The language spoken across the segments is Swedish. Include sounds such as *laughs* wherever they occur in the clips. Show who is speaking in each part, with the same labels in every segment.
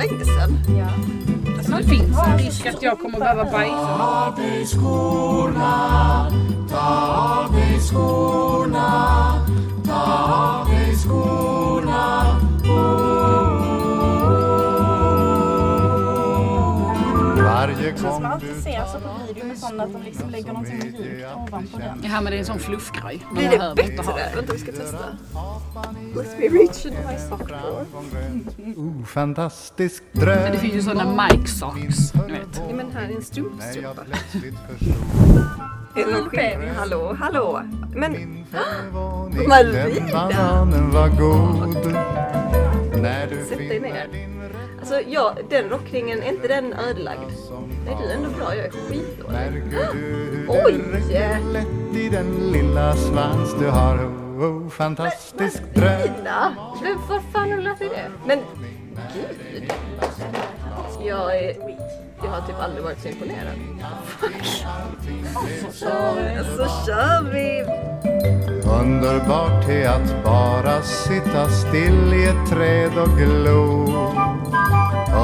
Speaker 1: länge sedan.
Speaker 2: Ja.
Speaker 3: Alltså, det finns en risk att jag kommer behöva bajsa.
Speaker 4: Ta dig skorna, ta dig skorna, ta dig skorna. Varje gång du
Speaker 2: sådana att de liksom lägger någonting mjukt ovanpå den.
Speaker 3: Ja men det är en sån fluffgrej. Man
Speaker 1: Blir det bättre?
Speaker 3: det.
Speaker 1: Vänta vi ska testa. Let me reach into my sock drawer.
Speaker 4: Oh, fantastisk
Speaker 3: Men
Speaker 4: dröm
Speaker 3: det finns ju sådana mic socks. Ni vet.
Speaker 1: Ja, men här är en strumpstrumpa. skillnad? Hallå, hallå. Men Malvina. Sätt dig ner. Alltså ja, den rockringen, är inte den ödelagd? Nej du är ändå bra, jag är skitdålig. Oj!
Speaker 4: lätt i den lilla svans du har Oh, fantastisk dröm!
Speaker 1: Men vad fan har du lärt dig det? Men gud! Jag är... Jag har typ aldrig varit så imponerad. Fuck! Så kör vi!
Speaker 4: Underbart är att bara sitta still i ett träd och glo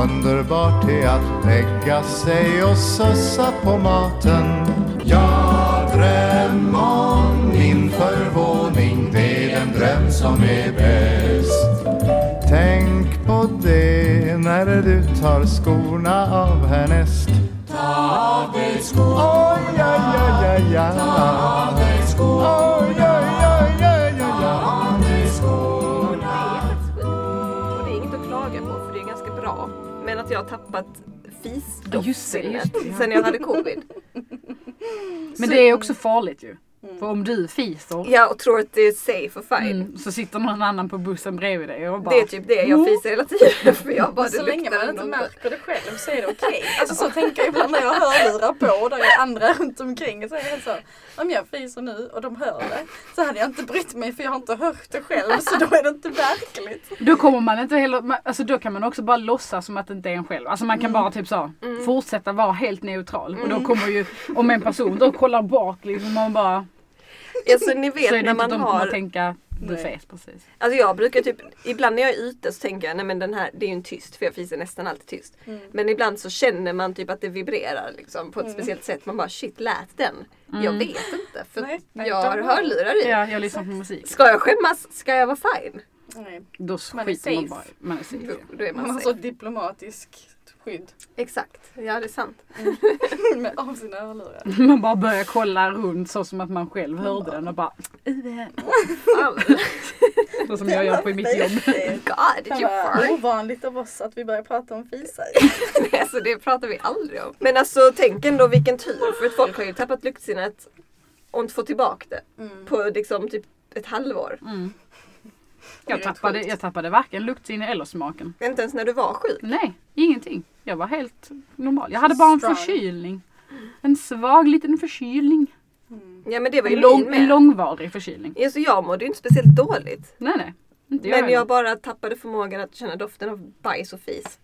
Speaker 4: Underbart är att lägga sig och sussa på maten Jag dröm om min förvåning Det är den dröm som är bäst Tänk på det när du tar skorna av härnäst Ta av dig skorna Oj, oj, oj, oj, oj. Ta av dig skorna Oj, oj, oj, oj, oj. Ta av dig skorna
Speaker 1: Det är faktiskt skit. Och det är inget att klaga på för det är ganska bra. Men att jag har tappat
Speaker 3: det, ja.
Speaker 1: sen jag hade covid.
Speaker 3: Men det är också farligt ju. För om du fiser
Speaker 1: Ja och tror att det är safe och fine.
Speaker 3: mm, så sitter någon annan på bussen bredvid dig och bara
Speaker 1: Det är typ det jag fiser hela tiden. *laughs* För jag bara,
Speaker 2: så länge man inte märker det själv så är det okej. *laughs* Alltså så tänker jag ibland när jag har hörlurar på och där är andra runt omkring. Så är det så, om jag fiser nu och de hör det så hade jag inte brytt mig för jag har inte hört det själv så då är det inte verkligt.
Speaker 3: Då kommer man inte heller, alltså då kan man också bara låtsas som att det inte är en själv. Alltså man kan bara typ så fortsätta vara helt neutral. Och då kommer ju, om en person då kollar bak liksom man bara, *laughs*
Speaker 1: Alltså ni
Speaker 3: så är
Speaker 1: vet
Speaker 3: det
Speaker 1: när man
Speaker 3: de
Speaker 1: har
Speaker 3: tänka
Speaker 2: Nej.
Speaker 3: fes precis.
Speaker 1: Alltså jag brukar typ, ibland när jag är ute så tänker jag nej men den här, det är ju en tyst för jag fiser nästan alltid tyst.
Speaker 2: Mm.
Speaker 1: Men ibland så känner man typ att det vibrerar liksom på ett speciellt sätt. Man bara shit lät den? Jag vet inte för
Speaker 2: Nej, nej,
Speaker 1: jag har hörlurar i.
Speaker 3: Ja, jag lyssnar på musik.
Speaker 1: Ska jag skämmas? Ska jag vara fine?
Speaker 2: Nej.
Speaker 3: Då
Speaker 2: Man är
Speaker 3: skiter man bara man är safe.
Speaker 1: Då, då är
Speaker 2: Man
Speaker 1: man
Speaker 2: har så
Speaker 1: safe.
Speaker 2: Skydd
Speaker 1: Exakt, ja det är sant. *laughs*
Speaker 2: med, av sina hörlurar. *laughs*
Speaker 3: Man bara börjar kolla runt så som att man själv hörde den och bara *laughs* så som jag gör på mitt jobb.
Speaker 1: God, did you fart?
Speaker 2: ovanligt av oss att vi börjar prata om fisar.
Speaker 1: Nej, alltså det pratar vi aldrig om. Men alltså tänk ändå vilken tur för att folk har ju tappat luktsinnet och inte fått tillbaka det
Speaker 2: Mm.
Speaker 1: på liksom typ ett halvår.
Speaker 3: Mm. Jag, tappade, jag tappade varken luktsinne eller smaken.
Speaker 1: Inte ens när du var sjuk.
Speaker 3: Nej, ingenting. Jag var helt normal. Jag hade bara en
Speaker 2: Strong.
Speaker 3: förkylning. En svag liten förkylning.
Speaker 1: Ja men det var ju
Speaker 3: En,
Speaker 1: min
Speaker 3: lång, en
Speaker 1: med.
Speaker 3: långvarig förkylning.
Speaker 1: Ja, så jag mådde ju inte speciellt dåligt.
Speaker 3: Nej, nej. Inte jag
Speaker 1: Men
Speaker 3: heller.
Speaker 1: jag bara tappade förmågan att känna doften av bajs och fis.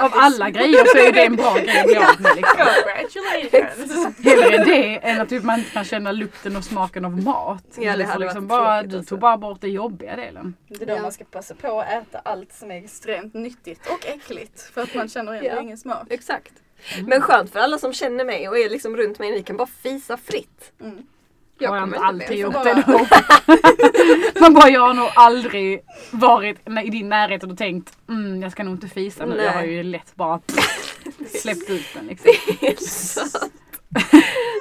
Speaker 3: Av alla grejer så är det en bra grej att bli av med. Liksom.
Speaker 2: Congratulations!
Speaker 3: Hellre det än att typ man inte kan känna lukten och smaken av mat.
Speaker 1: Ja, det hade
Speaker 3: liksom
Speaker 1: varit
Speaker 3: bara, du
Speaker 1: alltså.
Speaker 3: tog bara bort den jobbiga delen.
Speaker 2: Det är då
Speaker 1: Ja.
Speaker 2: man ska passa på att äta allt som är extremt nyttigt och äckligt. För att man känner ändå
Speaker 1: Ja.
Speaker 2: ingen smak.
Speaker 1: Exakt. Men skönt för alla som känner mig och är liksom runt mig. Ni kan bara fisa fritt.
Speaker 2: Mm.
Speaker 3: Jag har jag inte alltid
Speaker 1: med.
Speaker 3: gjort det
Speaker 2: bara-
Speaker 3: då. *laughs* Man bara, jag har nog aldrig varit i din närhet och tänkt mm, jag ska nog inte fisa nu.
Speaker 1: Nej.
Speaker 3: Jag har ju lätt bara släppt ut den liksom.
Speaker 1: Helt sant.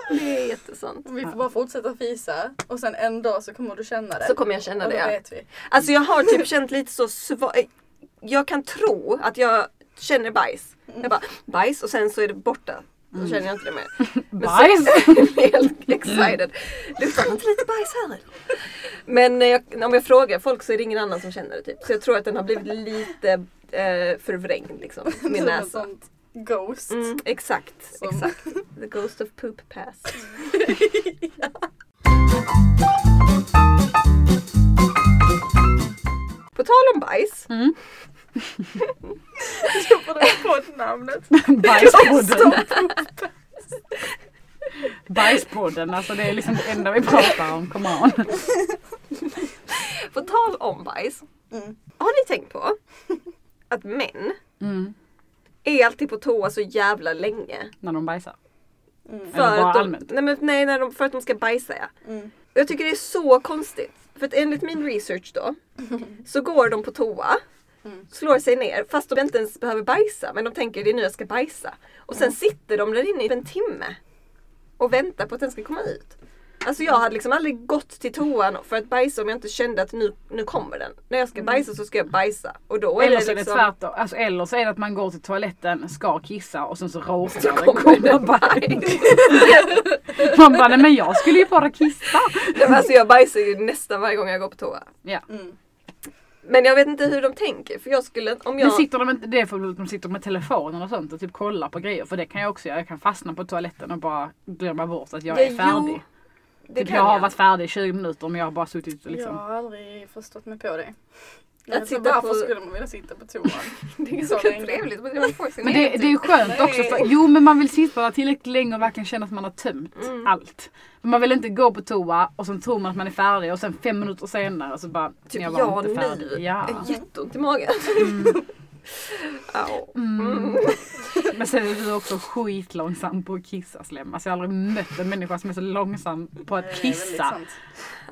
Speaker 1: Det är jättesant.
Speaker 2: Vi får bara fortsätta fisa och sen en dag så kommer du känna det.
Speaker 1: Så kommer jag känna
Speaker 2: och
Speaker 1: det ja.
Speaker 2: vet vi.
Speaker 1: Alltså jag har typ *laughs* känt lite så svag... Jag kan tro att jag känner bajs. Jag bara bajs och sen så är det borta. Så känner jag inte det mer. *laughs* Men
Speaker 3: Bajs? *laughs*
Speaker 1: Helt excited. Luktar det inte lite bajs här? Men när jag, om jag frågar folk så är det ingen annan som känner det typ. Så jag tror att den har blivit lite eh, förvrängd liksom. *laughs* Min näsa.
Speaker 2: ghost.
Speaker 1: Mm, exakt,
Speaker 2: Som-
Speaker 1: exakt. The ghost of poop pass. På tal om bajs.
Speaker 3: Mm.
Speaker 2: På det här poddnamnet.
Speaker 3: Bajspodden. Bajspodden, alltså det är liksom det enda vi pratar om. Come on.
Speaker 1: På tal om bajs.
Speaker 2: Mm.
Speaker 1: Har ni tänkt på att män
Speaker 3: Mm.
Speaker 1: är alltid på toa så jävla länge.
Speaker 3: När de bajsar.
Speaker 2: Mm.
Speaker 1: För
Speaker 3: Eller bara
Speaker 1: att de,
Speaker 3: allmänt?
Speaker 1: nej, men, nej när de, för att de ska bajsa ja.
Speaker 2: Mm.
Speaker 1: Jag tycker det är så konstigt. För att enligt min research då så går de på toa,
Speaker 2: Mm.
Speaker 1: slår sig ner fast de inte ens behöver bajsa. Men de tänker det är nu jag ska bajsa. Och sen sitter de där inne i en timme och väntar på att den ska komma ut. Alltså jag hade liksom aldrig gått till toan för att bajsa om jag inte kände att nu, nu kommer den. När jag ska bajsa så ska jag bajsa. Och då är
Speaker 3: Eller
Speaker 1: det
Speaker 3: så är det
Speaker 1: liksom...
Speaker 3: tvärtom. Alltså, eller så är det att man går till toaletten, ska kissa och sen så *laughs*
Speaker 1: Så
Speaker 3: råkar det komma bajs. Man bara, nej men jag skulle ju bara kissa. *laughs*
Speaker 1: Nej, alltså jag bajsar ju nästan varje gång jag går på toa.
Speaker 3: Ja.
Speaker 2: Mm.
Speaker 1: Men jag vet inte hur de tänker. För jag skulle, om jag...
Speaker 3: Men sitter de inte, det är för att de sitter med telefonen och sånt och typ kollar på grejer. För det kan jag också göra. Jag kan fastna på toaletten och bara glömma bort att jag
Speaker 1: Ja,
Speaker 3: är färdig.
Speaker 1: jo, det
Speaker 3: typ jag har
Speaker 1: jag.
Speaker 3: varit färdig i 20 minuter men jag har bara suttit och liksom.
Speaker 2: Jag har aldrig förstått mig på det.
Speaker 1: Att sitta
Speaker 2: varför
Speaker 1: på-
Speaker 2: skulle man vilja sitta på toan? *laughs*
Speaker 1: Det är
Speaker 2: länge.
Speaker 1: trevligt. Men man får sin
Speaker 3: Men det, det är skönt också för, jo men man vill sitta tillräckligt länge och verkligen känna att man har tömt
Speaker 1: Mm.
Speaker 3: allt. Men man vill inte gå på toa och sen tror man att man är färdig och sen fem minuter senare så bara,
Speaker 1: Typ
Speaker 3: jag var
Speaker 1: jag
Speaker 3: inte färdig.
Speaker 1: nu.
Speaker 3: Ja.
Speaker 1: Jätteont i magen. *laughs* Au.
Speaker 3: Mm. *laughs* Men sen är du också skitlångsam på att kissa slem. Alltså jag har aldrig mött en människa som är så långsam på att kissa.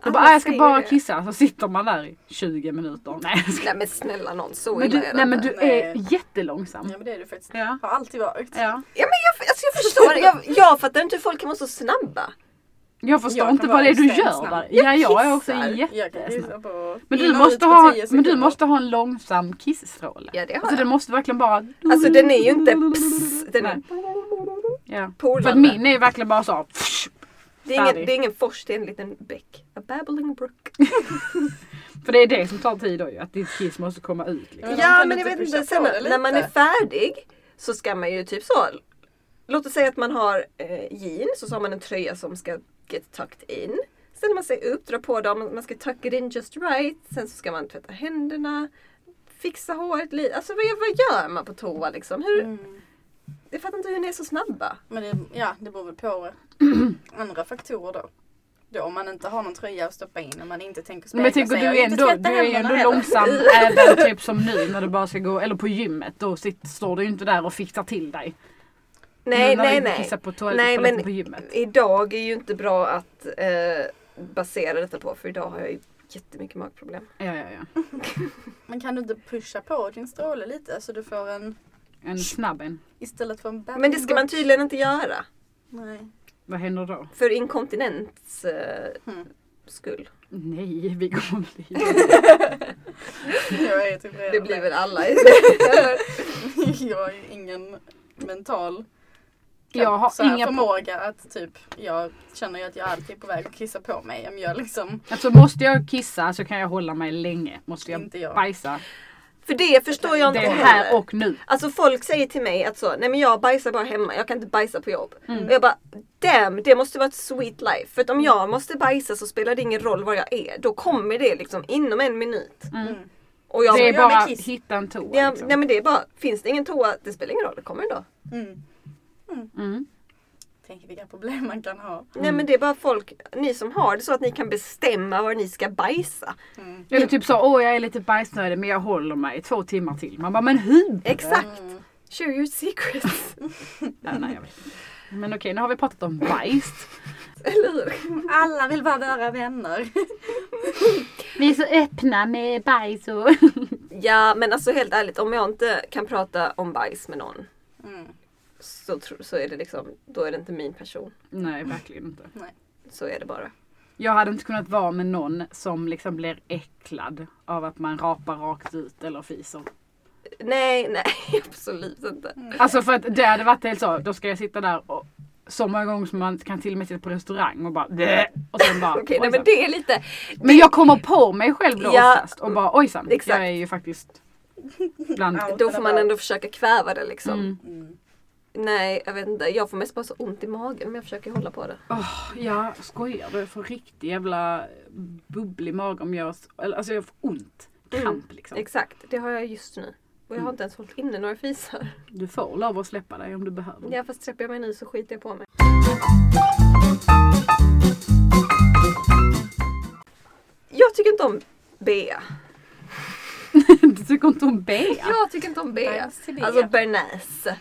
Speaker 3: Du bara,
Speaker 1: Alla
Speaker 3: "Ah, jag ska bara kissa. Så sitter man där i 20 minuter. Nej, jag ska...
Speaker 1: Nej men snälla någon, så
Speaker 3: men du,
Speaker 1: är det
Speaker 3: nej men du
Speaker 2: Nej.
Speaker 3: är jättelångsam.
Speaker 2: Ja men det är du faktiskt.
Speaker 3: Ja.
Speaker 2: Har alltid varit.
Speaker 3: Ja.
Speaker 1: Ja men jag, alltså, jag förstår. Jag, jag fattar inte hur folk kan vara så snabba.
Speaker 3: Jag förstår
Speaker 2: Jag
Speaker 3: inte vad det är du gör där.
Speaker 1: Jag
Speaker 3: Ja, jag är också jättesnabb. Men du, måste ha,
Speaker 2: 10
Speaker 3: men du måste ha en långsam kissstråle.
Speaker 1: Ja det har
Speaker 3: Alltså
Speaker 1: jag.
Speaker 3: måste verkligen bara...
Speaker 1: Alltså den är ju inte pss, den är.
Speaker 3: Ja. För att
Speaker 1: polande.
Speaker 3: min är verkligen bara så.
Speaker 1: det, är ingen, det är ingen fors, det är en liten bäck. A babbling brook. *laughs*
Speaker 3: För det är det som tar tid då ju. Att ditt kiss måste komma ut. Liksom.
Speaker 1: Ja
Speaker 2: kan
Speaker 1: men jag vet inte, sen när man är färdig så ska man ju typ så. Låt oss säga att man har eh, jeans och så har man en tröja som ska get tucked in. Ställer man sig upp, drar på dem, man ska tuck it in just right. Sen så ska man tvätta händerna, fixa håret lite. Alltså vad, vad gör man på toa liksom? Hur,
Speaker 2: Mm.
Speaker 1: Jag fattar inte hur ni är så snabba.
Speaker 2: Men det, ja, det beror väl på *clears throat* andra faktorer då. Då om man inte har någon tröja att stoppa in och man inte tänker
Speaker 3: Men jag
Speaker 2: spegla sig
Speaker 3: du är
Speaker 2: inte
Speaker 3: ändå, du är ändå långsam *laughs* även typ som nu när du bara ska gå, eller på gymmet. Då sitter, står du ju inte där och fixar till dig.
Speaker 1: Nej, nej, nej.
Speaker 3: kissar på toaletten
Speaker 1: Nej, men
Speaker 3: på gymmet.
Speaker 1: idag är ju inte bra att eh, basera detta på för idag har jag ju jättemycket magproblem.
Speaker 3: Ja, ja, ja. *laughs*
Speaker 2: Men kan du inte pusha på din stråle lite så du får en
Speaker 3: En snabb en.
Speaker 2: istället för en babbling
Speaker 1: Men det ska man tydligen inte göra.
Speaker 2: Nej.
Speaker 3: Vad händer då?
Speaker 1: För inkontinens eh,
Speaker 2: Hmm.
Speaker 1: skull.
Speaker 3: Nej, vi kommer bli... *laughs*
Speaker 2: Jag är typ redan
Speaker 1: Det blir väl alla. *laughs*
Speaker 2: jag har ju ingen mental
Speaker 3: Jag har
Speaker 2: så här
Speaker 3: inga
Speaker 2: förmåga att typ, jag känner ju att jag alltid är på väg att kissa på mig. Om jag liksom,
Speaker 3: Alltså måste jag kissa så kan jag hålla mig länge. Måste jag
Speaker 2: Inte jag.
Speaker 3: bajsa.
Speaker 1: För det förstår jag
Speaker 3: Det
Speaker 1: inte
Speaker 3: är här och nu.
Speaker 1: Alltså folk säger till mig att så, nej men jag bajsar bara hemma, jag kan inte bajsa på jobb.
Speaker 3: Mm.
Speaker 1: Och jag bara, damn det måste vara ett sweet life. För att om jag måste bajsa så spelar det ingen roll var jag är. Då kommer det liksom inom en minut.
Speaker 3: Mm.
Speaker 2: mm.
Speaker 1: Och jag
Speaker 3: Det är
Speaker 1: bara,
Speaker 3: hitta en toa.
Speaker 1: Ja,
Speaker 3: liksom.
Speaker 1: nej men det är bara, finns det ingen toa, det spelar ingen roll, det kommer ändå.
Speaker 2: Mm.
Speaker 3: Mm.
Speaker 2: Tänk vilka problem man kan ha.
Speaker 1: Nej men det är bara folk, ni som har det så att ni kan bestämma var ni ska bajsa.
Speaker 2: Mm.
Speaker 3: Eller typ så, åh jag är lite bajsnödig men jag håller mig två timmar till. Man bara, men hur?
Speaker 1: Exakt!
Speaker 2: Mm.
Speaker 1: Share your secrets. *laughs*
Speaker 3: Ja, nej, jag vet. Men okej, nu har vi pratat om bajs.
Speaker 1: Eller hur?
Speaker 2: Alla vill vara våra vänner.
Speaker 3: Vi är så öppna med bajs och...
Speaker 1: Ja men alltså helt ärligt, om jag inte kan prata om bajs med någon
Speaker 2: Mm.
Speaker 1: Så, så är det liksom, då är det inte min person.
Speaker 3: Nej, verkligen inte.
Speaker 1: Så är det bara.
Speaker 3: Jag hade inte kunnat vara med någon som liksom blir äcklad av att man rapar rakt ut eller fiser.
Speaker 1: Nej, nej *laughs* absolut inte.
Speaker 3: Alltså för att det hade varit helt så, då ska jag sitta där och så många gånger som man kan till och med sitta på restaurang och bara Bleh! och sen bara *laughs*
Speaker 1: Okej, nej men det är lite,
Speaker 3: Men jag kommer på mig själv då
Speaker 1: Ja.
Speaker 3: oftast och bara ojsan,
Speaker 1: Exakt.
Speaker 3: jag är ju faktiskt bland... *laughs*
Speaker 1: Då får man ändå försöka kväva det liksom.
Speaker 3: Mm.
Speaker 2: Mm.
Speaker 1: Nej, jag vet inte. Jag får mest bara så ont i magen men jag försöker hålla på det.
Speaker 3: Åh, jag skojar du? Jag får riktig jävla bubblig mage om jag... Alltså jag får ont. Kramp liksom.
Speaker 1: Exakt, det har jag just nu. Och jag har
Speaker 3: Mm.
Speaker 1: inte ens hållit inne några fisar.
Speaker 3: Du får lov att släppa dig om du behöver.
Speaker 1: Ja fast släpper jag mig nu så skiter jag på mig. Jag tycker inte om Bea. *laughs*
Speaker 3: tycker inte om bea.
Speaker 1: Jag tycker inte om
Speaker 2: det.
Speaker 1: Alltså bearnaise.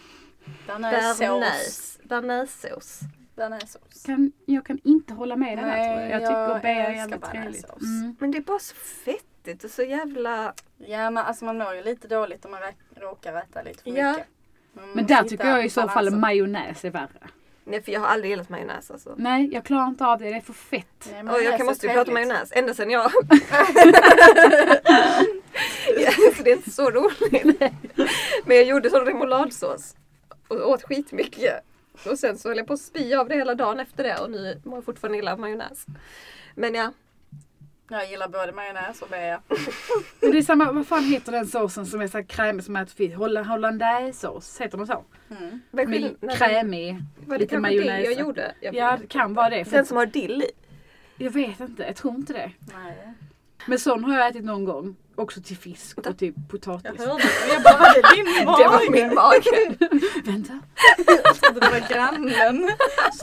Speaker 2: Bearnaisesås.
Speaker 1: Bearnaise. Bearnaisesås.
Speaker 2: Bearnaisesås.
Speaker 3: Kan, jag kan inte hålla med dig här tror jag. Jag
Speaker 2: jag
Speaker 3: tycker bea är jävligt trevligt. Mm.
Speaker 1: Men det är bara så fettigt och så jävla...
Speaker 2: Ja men alltså man mår ju lite dåligt om man rä- råkar äta lite för
Speaker 1: Ja.
Speaker 2: mycket. Man
Speaker 3: Men
Speaker 2: måste
Speaker 3: där tycker jag i så fall
Speaker 2: balansen.
Speaker 3: majonnäs är värre.
Speaker 1: Nej för jag har aldrig gillat majonnäs alltså.
Speaker 3: Nej, jag klarar inte av det. Det är för fett.
Speaker 2: Nej,
Speaker 1: Och jag kan, måste ju prata majonnäs ända sedan jag... *laughs* *laughs* ja, så det är inte så roligt. Men jag gjorde sån remouladsås. Och åt skitmycket. Och sen så höll jag på att spy av det hela dagen efter det och nu mår jag fortfarande illa av majonnäs. Men ja,
Speaker 2: Jag gillar både majonnäs och bea. *laughs*
Speaker 3: Men det är samma, vad fan heter den såsen som är så här krämig som äter fisk? Holla- Hollandaisesås, heter den så?
Speaker 2: Mm.
Speaker 1: skillnaden?
Speaker 3: krämig,
Speaker 1: Var det
Speaker 3: lite
Speaker 1: kanske det
Speaker 3: majonnäs.
Speaker 1: jag gjorde? Jag,
Speaker 3: Ja, det kan vara det. För
Speaker 1: Den som har dill i.
Speaker 3: Jag vet inte, jag tror inte det.
Speaker 2: Nej.
Speaker 3: Men sån har jag ätit någon gång. Också till fisk och typ
Speaker 2: Jag
Speaker 3: potatis.
Speaker 2: hörde det. Jag bara, var det din mage? *laughs*
Speaker 1: Det var min mage. *laughs*
Speaker 3: Vänta.
Speaker 2: Jag trodde det var grannen.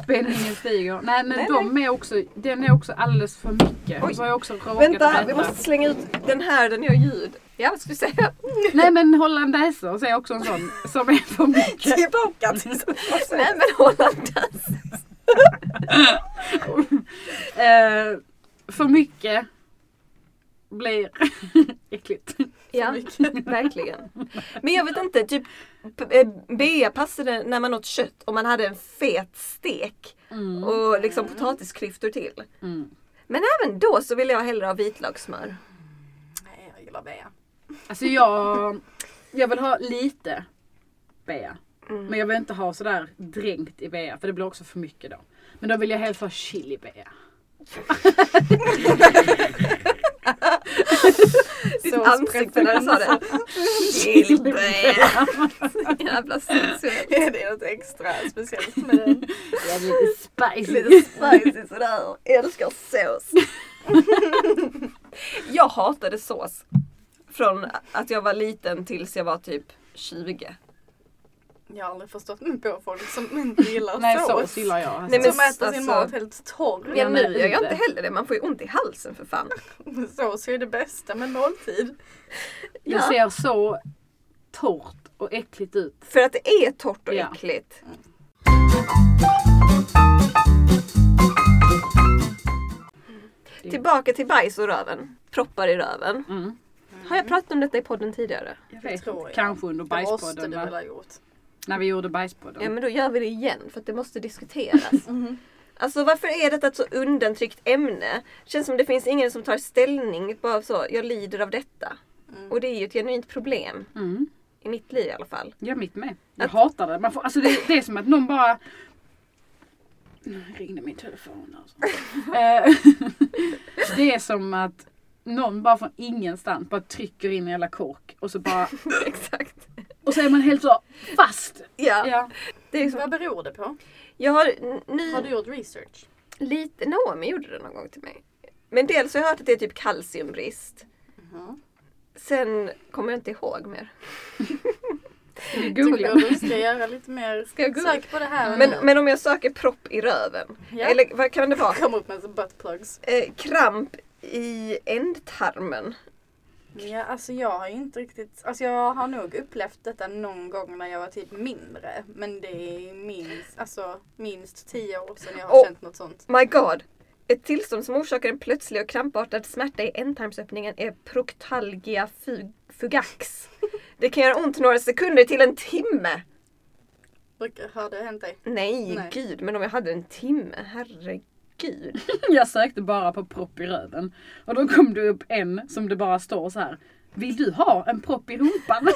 Speaker 3: Spänningen stiger. Nej men
Speaker 1: Nej,
Speaker 3: de är också, den är också alldeles för mycket.
Speaker 1: Oj.
Speaker 3: Så har jag också råkat
Speaker 1: Vänta, vi måste slänga ut den här, den gör ljud. Ja, vad ska vi säga?
Speaker 3: Nej men hollandaisesås är också en sån som är för mycket.
Speaker 2: Tillbaka till *laughs*
Speaker 1: Nej men hollandaise.
Speaker 3: Eh, för mycket blir *laughs* äckligt.
Speaker 1: Ja, *laughs* verkligen. Men jag vet inte, typ eh, bea passade när man åt kött och man hade en fet stek
Speaker 3: Mm.
Speaker 1: och liksom potatisklyftor till.
Speaker 3: Mm.
Speaker 1: Men även då så vill jag hellre ha vitlökssmör.
Speaker 2: Nej, jag gillar bea.
Speaker 3: Alltså jag, jag vill ha lite bea.
Speaker 1: Mm.
Speaker 3: Men jag vill inte ha sådär dränkt i bea för det blir också för mycket då. Men då vill jag helst ha chili bea. *laughs*
Speaker 1: Ditt ansikte när du sa det. Chilibea. *laughs* Jävla sensuellt.
Speaker 2: Är det något extra speciellt med den?
Speaker 3: Ja, lite spicy.
Speaker 1: Lite spicy sådär. Älskar sås. jag hatade sås. Från att jag var liten tills jag var typ 20.
Speaker 2: Jag har aldrig förstått mig på folk som inte gillar
Speaker 3: Nej
Speaker 2: sås.
Speaker 3: sås gillar jag. Alltså.
Speaker 1: Nej, men
Speaker 2: Som äter sin
Speaker 1: alltså-
Speaker 2: mat helt torr.
Speaker 1: Ja, nu gör jag
Speaker 3: inte.
Speaker 1: inte heller det. Man får ju ont i halsen för fan. *laughs*
Speaker 2: Sås är ju det bästa med måltid.
Speaker 3: Det
Speaker 1: Ja.
Speaker 3: ser så torrt och äckligt ut.
Speaker 1: För att det är torrt och
Speaker 3: Ja.
Speaker 1: äckligt. Tillbaka till bajs och röven. Proppar i röven.
Speaker 3: Mm.
Speaker 1: Har jag pratat om detta i podden tidigare?
Speaker 3: Jag
Speaker 2: Det
Speaker 3: vet
Speaker 2: tror
Speaker 3: inte.
Speaker 2: jag.
Speaker 3: Kanske under
Speaker 2: Det måste
Speaker 3: bajspodden.
Speaker 2: du väl ha gjort.
Speaker 3: När vi gjorde bajspodden.
Speaker 1: Ja men då gör vi det igen för att det måste diskuteras. *laughs*
Speaker 2: Mhm.
Speaker 1: Alltså varför är detta ett så undantryckt ämne? Känns som det finns ingen som tar ställning. Bara så, jag lider av detta.
Speaker 2: Mm.
Speaker 1: Och det är ju ett genuint problem.
Speaker 3: Mm.
Speaker 1: I mitt liv i alla fall.
Speaker 3: Ja, mitt med. Jag
Speaker 1: Att-
Speaker 3: hatar det. Man får, alltså det. Det är som att någon bara... Nu ringde min telefon alltså. *laughs* Eh, *laughs* det är som att någon bara från ingenstans bara trycker in en jävla kork och så bara...
Speaker 1: Exakt.
Speaker 3: Och så är man helt så fast.
Speaker 1: Ja.
Speaker 3: Ja.
Speaker 1: Det är liksom,
Speaker 2: Vad beror det på?
Speaker 1: jag har ny...
Speaker 2: Har du gjort research?
Speaker 1: Lite, Naomi gjorde det någon gång till mig. Men dels har jag hört att det är typ kalciumbrist.
Speaker 2: Mhm.
Speaker 1: Sen kommer jag inte ihåg mer.
Speaker 3: Googlar.
Speaker 2: du ska göra lite mer
Speaker 1: Ska jag googla?
Speaker 2: sök på det här.
Speaker 1: Men, men om jag söker propp i röven.
Speaker 2: Ja.
Speaker 1: Eller vad kan det vara?
Speaker 2: Kom upp med så buttplugs.
Speaker 1: Eh, kramp i ändtarmen.
Speaker 2: Ja, alltså jag har ju inte riktigt, alltså jag har nog upplevt detta någon gång när jag var typ mindre. Men det är minst, alltså minst tio år sedan jag har
Speaker 1: Och-
Speaker 2: känt något sånt.
Speaker 1: My God! Ett tillstånd som orsakar en plötslig och krampartad smärta i ändtarmsöppningen är proctalgia fu- fugax. Det kan göra ont några sekunder till en timme.
Speaker 2: Har det hänt dig?
Speaker 1: Nej,
Speaker 2: Nej.
Speaker 1: gud, men om jag hade en timme, herregud. *laughs*
Speaker 3: Jag sökte bara på propp i röven. Och då kom det upp en som det bara står så här. Vill du ha en propp i rumpan?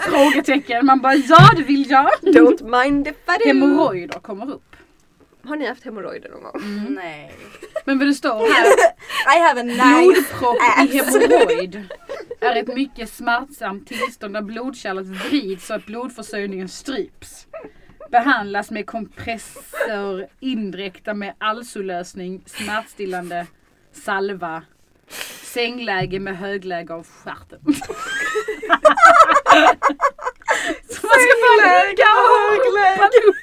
Speaker 3: *laughs* Frågetecken. Man bara ja det vill jag.
Speaker 1: Don't mind if I do.
Speaker 3: Hemorrojder kommer upp.
Speaker 1: Har ni haft hemorrojder någon gång?
Speaker 2: Nej.
Speaker 3: Men vad det står här.
Speaker 2: I have a nice
Speaker 3: Blodpropp i hemorrojd är ett mycket smärtsamt tillstånd där blodkärlet vrids så att blodförsörjningen stryps. Behandlas med kompressor indräkta med alsolösning, smärtstillande, salva, sängläge med högläge av stjärten. *laughs* Så man ska bara lägga och hoppa upp.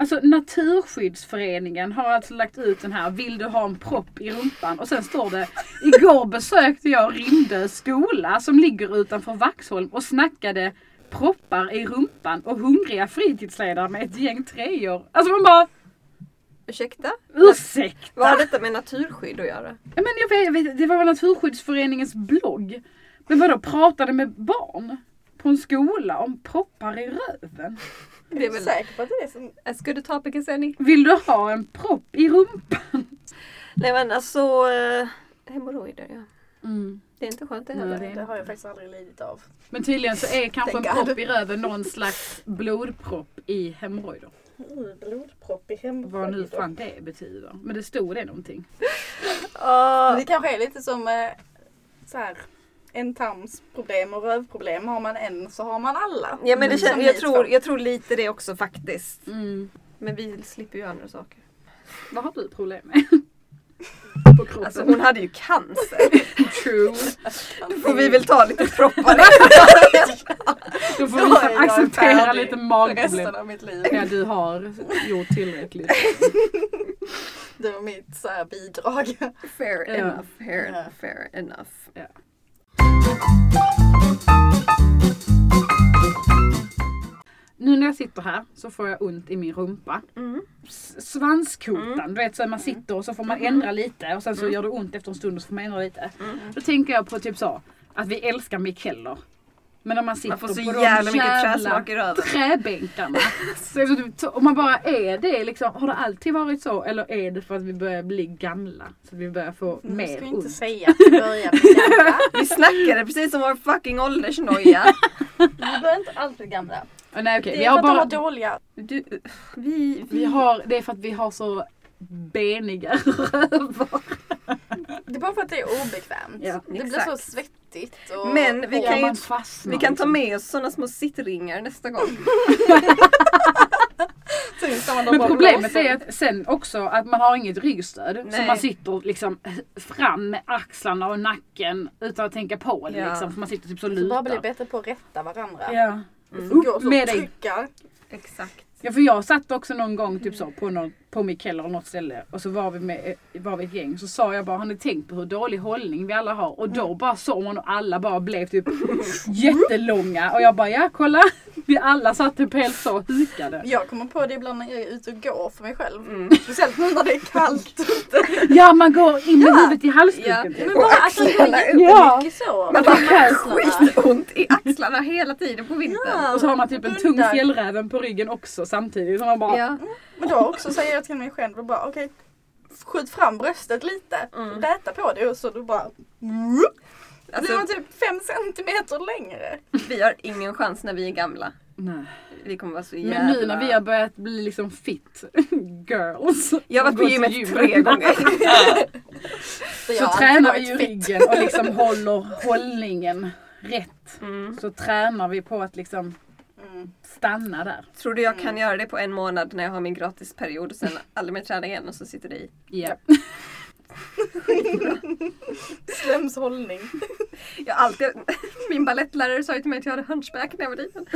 Speaker 3: Alltså Naturskyddsföreningen har alltså lagt ut den här Vill du ha en propp i rumpan? Och sen står det Igår besökte jag Rindö skola som ligger utanför Vaxholm och snackade proppar i rumpan och hungriga fritidsledare med ett gäng trejor. Alltså man bara
Speaker 1: Ursäkta?
Speaker 3: ursäkta?
Speaker 1: Vad har detta med naturskydd att göra?
Speaker 3: Ja, men jag vet, jag vet, det var Naturskyddsföreningens blogg. Men vadå, pratade med barn? På en skola om proppar i röven?
Speaker 1: Det är väl
Speaker 2: säker på att det är som...
Speaker 1: as good a topic as any.
Speaker 3: Vill du ha en propp i rumpan?
Speaker 1: Nej men alltså, uh, hemorrojder ja. Det är inte skönt det
Speaker 3: Nej,
Speaker 1: heller.
Speaker 3: det är-
Speaker 2: Det har jag faktiskt aldrig lidit av.
Speaker 3: Men tydligen så är kanske en propp i röven någon slags blodpropp i hemorrojder.
Speaker 2: Mm, blodpropp i hemorrojder.
Speaker 3: Vad nu fan det betyder. Men det stod det någonting. *laughs*
Speaker 1: Ah,
Speaker 2: Det kanske är lite som eh, så här ändtarmsproblem och rövproblem. Har man en så har man alla.
Speaker 1: ja men det
Speaker 2: Som
Speaker 1: känns, jag, tror, jag tror lite det också faktiskt.
Speaker 3: Mm.
Speaker 1: Men vi slipper ju andra saker.
Speaker 3: Vad har du problem med? På kroppen?
Speaker 1: Alltså hon hade ju cancer.
Speaker 3: True.
Speaker 1: Då får vi väl ta lite proppar. *laughs*
Speaker 3: Då får vi fan acceptera lite magproblem.
Speaker 2: Resten av mitt liv.
Speaker 3: Ja, du har gjort tillräckligt.
Speaker 2: Det var mitt så här, bidrag.
Speaker 1: Fair
Speaker 3: Ja.
Speaker 1: enough, fair,
Speaker 2: Ja.
Speaker 1: fair enough.
Speaker 3: Nu när jag sitter här så får jag ont i min rumpa.
Speaker 1: Mm.
Speaker 3: Svanskotan, du vet så man sitter och så får man ändra lite och sen så gör det ont efter en stund och så får man ändra lite. Då tänker jag på typ så, att vi älskar Mikeller. Men när man sitter
Speaker 1: Man får så
Speaker 3: på
Speaker 1: jävla
Speaker 3: de jävla träbänkarna. *laughs* så, så- om man bara är det liksom, har det alltid varit så eller är det för att vi börjar bli gamla? Så att vi börjar få
Speaker 2: Nu
Speaker 3: mer
Speaker 2: ska vi inte
Speaker 3: ont.
Speaker 2: säga att vi börjar bli gamla. *laughs*
Speaker 1: Vi snackade precis som vår fucking åldersnoja. *laughs*
Speaker 2: Vi börjar inte alls bli gamla.
Speaker 3: Nej okej,
Speaker 2: Det
Speaker 3: vi
Speaker 2: är
Speaker 3: har
Speaker 2: för att de
Speaker 3: bara...
Speaker 2: var dåliga.
Speaker 1: Du, vi,
Speaker 3: Vi har, det är för att vi har så beniga *laughs* rövar.
Speaker 2: Det är bara för att det är obekvämt.
Speaker 3: Ja,
Speaker 2: det blir
Speaker 1: exakt.
Speaker 2: så svettigt. Och
Speaker 1: Men vi kan ju vi kan ta
Speaker 3: liksom.
Speaker 1: med oss sådana små sittringar nästa gång. *laughs* *laughs*
Speaker 2: Då
Speaker 3: Men
Speaker 2: bara
Speaker 3: problemet är att sen också att man har inget ryggstöd. Så
Speaker 1: Nej.
Speaker 3: man sitter liksom fram med axlarna och nacken utan att tänka på det.
Speaker 1: Ja.
Speaker 3: Liksom, för man sitter typ så
Speaker 2: Så bara bli
Speaker 3: lutad.
Speaker 2: bättre på att rätta varandra.
Speaker 3: Ja.
Speaker 2: Gå så
Speaker 3: med dig.
Speaker 2: trycka.
Speaker 1: Exakt.
Speaker 3: ja, för jag satt också någon gång typ så på, någon, på Mikael eller något ställe och så var vi med var vi ett gäng. Så sa jag bara, har ni tänkt på hur dålig hållning vi alla har? Och då bara såg man och alla bara blev typ *laughs* jättelånga. Och jag bara, ja kolla. *laughs* Vi alla satt typ helt så hukade.
Speaker 2: Jag kommer på det ibland när jag är ute och går för mig själv.
Speaker 1: Mm.
Speaker 2: Speciellt nu när det är kallt *laughs* ute.
Speaker 3: Ja, man går in med huvudet i halsduken.
Speaker 1: Ja.
Speaker 3: typ.
Speaker 2: Men bara att man går.
Speaker 3: Ja.
Speaker 2: så.
Speaker 1: Man har skitont i *laughs* axlarna hela tiden på vintern.
Speaker 2: Ja.
Speaker 3: Och så har man typ en tung fjällräven på ryggen också samtidigt. Så man bara,
Speaker 1: Ja.
Speaker 2: Men då också säger jag till mig själv och bara okej. skjut fram bröstet lite.
Speaker 1: Mm.
Speaker 2: Räta på det och så du bara. Då blir man
Speaker 1: Alltså,
Speaker 2: typ fem centimeter längre.
Speaker 1: vi har ingen chans när vi är gamla.
Speaker 3: nej.
Speaker 1: Vi kommer vara så jävla...
Speaker 3: Men nu när vi har börjat bli liksom fit *laughs* girls.
Speaker 1: Jag har varit på gymmet
Speaker 3: gymmet,
Speaker 1: tre gånger. *laughs*
Speaker 2: Så,
Speaker 3: Så tränar vi ju ryggen och liksom håller hållningen rätt.
Speaker 1: Mm.
Speaker 3: Så tränar vi på att liksom
Speaker 2: Mm.
Speaker 3: stanna där.
Speaker 1: Tror du jag kan göra det på en månad när jag har min gratisperiod och sen *laughs* aldrig mer träna igen och så sitter det i?
Speaker 3: Ja. *laughs*
Speaker 2: Slems hållning.
Speaker 1: Jag alltid, min balettlärare sa ju till mig att jag hade hunchback när jag var liten. *laughs*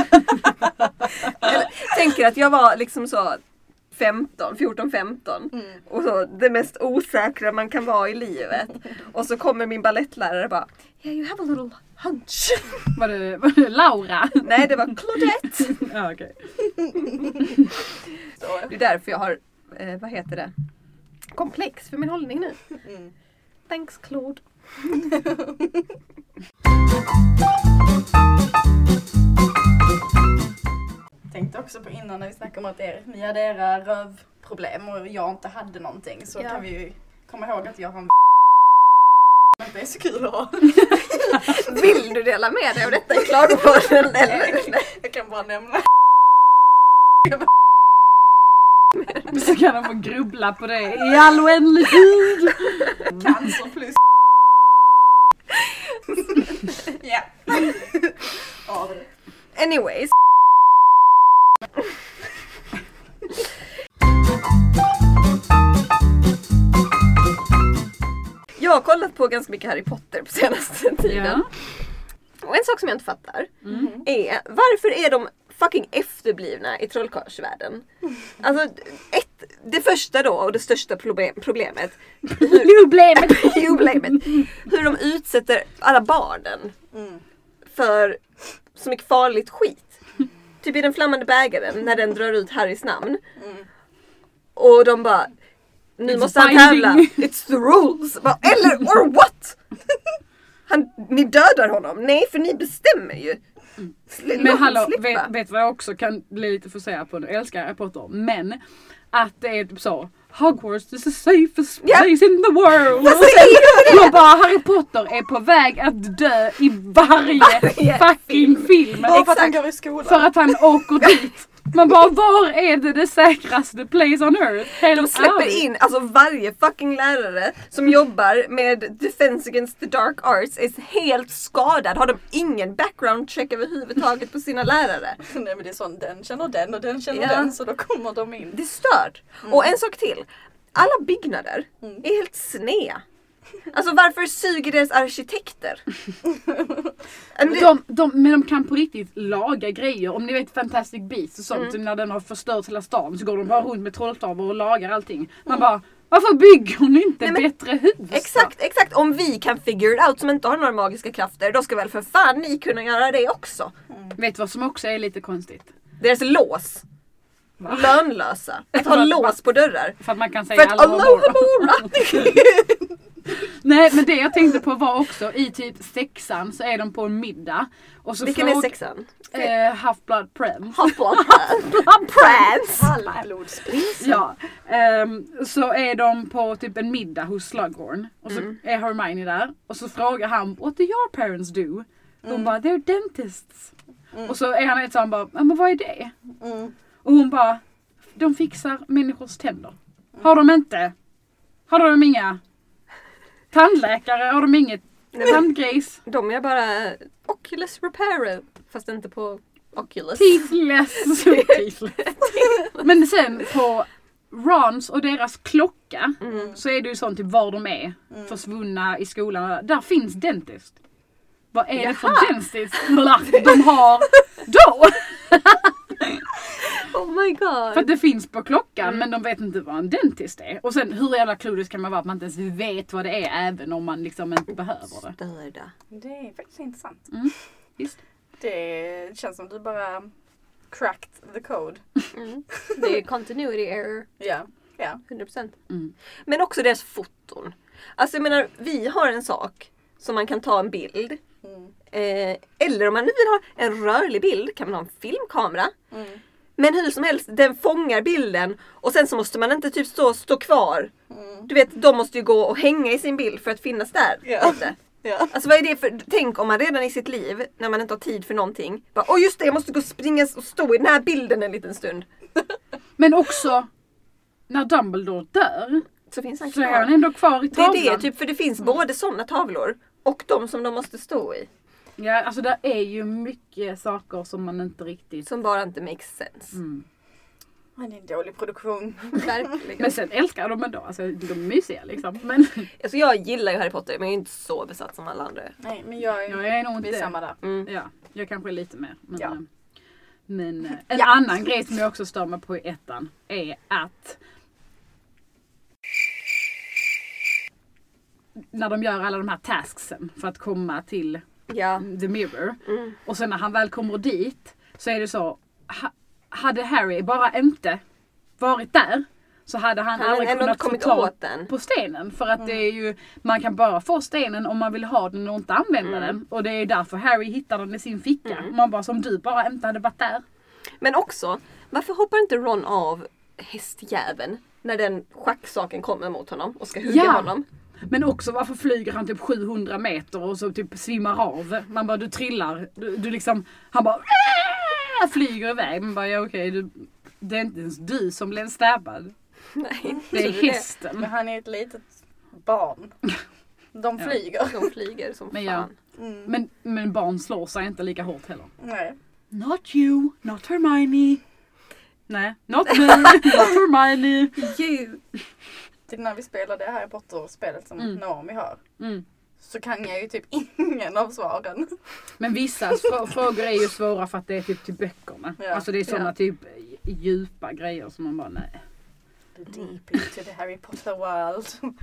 Speaker 1: Eller, tänker att jag var liksom så 15, 14, 15
Speaker 2: Mm.
Speaker 1: och så det mest osäkra man kan vara i livet. Och så kommer min balettlärare och bara Yeah you have a little hunch.
Speaker 3: Var det, var det Laura?
Speaker 1: Nej det var Claudette. *laughs*
Speaker 3: ja, okej.
Speaker 2: Så.
Speaker 1: Det är därför jag har, eh, vad heter det, komplex för min hållning nu.
Speaker 2: Mm.
Speaker 1: Thanks Claude. *laughs*
Speaker 2: Tänkte också på innan när vi snackade om att er, ni hade era rövproblem och jag inte hade någonting så
Speaker 1: Ja.
Speaker 2: kan vi ju komma ihåg att jag har en *laughs* inte är så kul att ha. *laughs*
Speaker 1: Vill du dela med dig av detta i klagopodden eller?
Speaker 2: Jag kan bara nämna.
Speaker 3: Så kan de få grubbla på det i all oändlig tid.
Speaker 2: Cancer plus. *laughs* ja.
Speaker 1: Anyways. Jag har kollat på ganska mycket Harry Potter på senaste tiden.
Speaker 3: Ja.
Speaker 1: Och en sak som jag inte fattar
Speaker 3: Mm.
Speaker 1: är varför är de fucking efterblivna i trollkarlsvärlden. Alltså, ett, det första då och det största problem, problemet.
Speaker 3: Problemet! *laughs*
Speaker 1: problemet. Hur de utsätter alla barnen
Speaker 2: Mm.
Speaker 1: för så mycket farligt skit. Typ i den flammande bägaren när den drar ut Harrys namn.
Speaker 2: Mm.
Speaker 1: Och de bara Nu
Speaker 3: It's
Speaker 1: måste han tävla. It's the rules. Bara, Eller or what? *laughs* Han, ni dödar honom. Nej för ni bestämmer ju. Sl- låt
Speaker 3: Men hallå, vet, vet vad jag också kan bli lite forcerad på nu? Jag älskar Harry Potter. Men att det är typ så Hogwarts is the safest
Speaker 1: Ja.
Speaker 3: place in the world. Och sen, man bara Harry Potter är på väg att dö i varje
Speaker 1: Varje
Speaker 3: fucking film.
Speaker 2: Bara för att han går i skolan.
Speaker 3: För att han åker dit. Man bara var är det det säkraste place on earth? Helt
Speaker 1: De släpper
Speaker 3: ärligt.
Speaker 1: in alltså varje fucking lärare som jobbar med Defense Against the Dark Arts är helt skadad. Har de ingen background check överhuvudtaget på sina lärare? *laughs*
Speaker 2: Nej men det är sån, den känner den och den känner
Speaker 1: Ja.
Speaker 2: den så då kommer de in.
Speaker 1: Det är stört. Och en sak till. Alla byggnader
Speaker 2: Mm.
Speaker 1: är helt snea. Alltså varför suger deras arkitekter? *laughs*
Speaker 3: De, de, men de kan på riktigt laga grejer. Om ni vet Fantastic Beasts och sånt,
Speaker 1: Mm.
Speaker 3: typ när den har förstört hela stan så går de bara runt med trollstavar och lagar allting. Man bara, varför bygger ni inte
Speaker 1: Nej,
Speaker 3: bättre hus?
Speaker 1: Exakt, exakt. Om vi kan figure it out som inte har några magiska krafter, då ska väl för fan ni kunna göra det också.
Speaker 3: Vet du vad som också är lite konstigt?
Speaker 1: Deras lås. Lönlösa. Att ha
Speaker 3: För att-
Speaker 1: lås på dörrar.
Speaker 3: För att man kan
Speaker 1: För
Speaker 3: säga
Speaker 1: att
Speaker 3: Aloha
Speaker 1: Aloha Mora!
Speaker 3: Nej men det jag tänkte på var också i typ sexan så är de på en middag. Och så
Speaker 1: Vilken är sexan?
Speaker 3: Eh, Half-Blood Prince.
Speaker 1: Prance!
Speaker 2: Halvblodsprins.
Speaker 3: Ja, ehm, så är de på typ en middag hos Slughorn och så
Speaker 1: Mm.
Speaker 3: är Hermione där och så frågar han What do your parents do? Hon
Speaker 1: Mm.
Speaker 3: bara They're dentists. Och så är han ett sånt bara, men vad är det?
Speaker 2: Mm.
Speaker 3: Och hon bara De fixar människors tänder. Har de inte? Har de inga tandläkare? Har de inget tandgrejs?
Speaker 1: De är bara Oculus Repairer. Fast inte på Oculus.
Speaker 3: Teethless. *laughs* Men sen på Rons och deras klocka
Speaker 1: Mm.
Speaker 3: så är det ju sånt typ var de är försvunna i skolan. Där finns dentist. Vad är det
Speaker 1: Jaha.
Speaker 3: för dentist de har då? *laughs*
Speaker 1: Oh my god.
Speaker 3: För att det finns på klockan
Speaker 1: Mm.
Speaker 3: men de vet inte vad en dentist är. Och sen hur jävla clueless kan man vara att man inte ens vet vad det är även om man liksom inte behöver det.
Speaker 1: Störda.
Speaker 2: Det är faktiskt intressant.
Speaker 3: Visst.
Speaker 2: Det känns som du bara cracked the code.
Speaker 1: Mm. Det är continuity error.
Speaker 2: Ja. Ja.
Speaker 1: 100%.
Speaker 3: Mm.
Speaker 1: Men också deras foton. Alltså jag menar, vi har en sak som man kan ta en bild.
Speaker 2: Mm.
Speaker 1: Eh, eller om man nu vill ha en rörlig bild kan man ha en filmkamera.
Speaker 2: Mm.
Speaker 1: Men hur som helst, den fångar bilden och sen så måste man inte typ stå, stå kvar.
Speaker 2: Mm.
Speaker 1: Du vet, de måste ju gå och hänga i sin bild för att finnas där. Ute. *laughs*
Speaker 2: Ja.
Speaker 1: Alltså vad är det för, tänk om man redan i sitt liv, när man inte har tid för någonting, bara åh just det, jag måste gå och springa och stå i den här bilden en liten stund. *laughs*
Speaker 3: Men också när Dumbledore dör
Speaker 1: Så finns han
Speaker 3: så är han
Speaker 1: kvar.
Speaker 3: ändå kvar i
Speaker 1: Det
Speaker 3: tavlan.
Speaker 1: är det, typ, för det finns både sådana tavlor och de som de måste stå i.
Speaker 3: Ja, alltså det är ju mycket saker som man inte riktigt...
Speaker 1: Som bara inte makes sense.
Speaker 3: Mm.
Speaker 2: Men det är en dålig produktion. *laughs*
Speaker 1: Verkligen.
Speaker 3: Men sen älskar de ändå, alltså de är mysiga liksom. Men *laughs*
Speaker 1: Alltså jag gillar ju Harry Potter men jag är inte så besatt som alla andra.
Speaker 2: Nej men jag är,
Speaker 3: jag är nog inte
Speaker 2: samma där.
Speaker 1: Mm.
Speaker 3: Ja, jag kanske är lite mer. Men,
Speaker 2: Ja.
Speaker 3: men eh, en
Speaker 2: Ja.
Speaker 3: annan grej som jag också stör mig på i ettan är att när de gör alla de här tasksen för att komma till
Speaker 1: Ja.
Speaker 3: the mirror.
Speaker 1: Mm.
Speaker 3: Och sen när han väl kommer dit så är det så. Ha, hade Harry bara inte varit där så hade han,
Speaker 1: Han
Speaker 3: aldrig kunnat få tag på stenen. För att det är ju, man kan bara få stenen om man vill ha den och inte använda
Speaker 1: Mm.
Speaker 3: den. Och det är därför Harry hittar den i sin ficka.
Speaker 1: Mm.
Speaker 3: Man bara som du bara inte hade varit där.
Speaker 1: Men också, varför hoppar inte Ron av hästjäveln när den schacksaken kommer mot honom och ska hugga
Speaker 3: Ja.
Speaker 1: honom?
Speaker 3: Men också varför flyger han typ 700 meter och så typ svimmar av. Man bara du trillar. Du, du liksom, han bara "Aah!" flyger iväg. Man bara ja okej du, det är inte ens du som blev stabbad.
Speaker 1: Nej,
Speaker 3: Det är hästen.
Speaker 2: Men han är ett litet barn. De
Speaker 3: Ja.
Speaker 2: flyger.
Speaker 1: De flyger som
Speaker 3: Men ja.
Speaker 1: fan.
Speaker 2: Mm.
Speaker 3: Men, men barn slår sig inte lika hårt heller.
Speaker 2: Nej.
Speaker 3: Not you, not Hermione. Nej, not me, *laughs* not Hermione.
Speaker 1: You.
Speaker 2: Till när vi spelade Harry Potter-spelet som
Speaker 3: Mm.
Speaker 2: Naomi har.
Speaker 3: Mm.
Speaker 2: så kan jag ju typ *laughs* ingen av svaren.
Speaker 3: Men vissa frå- frågor är ju svåra för att det är typ till böckerna.
Speaker 2: Ja.
Speaker 3: Alltså det är sådana
Speaker 1: Ja.
Speaker 3: typ djupa grejer som man bara nej.
Speaker 2: The deep into the Harry Potter world.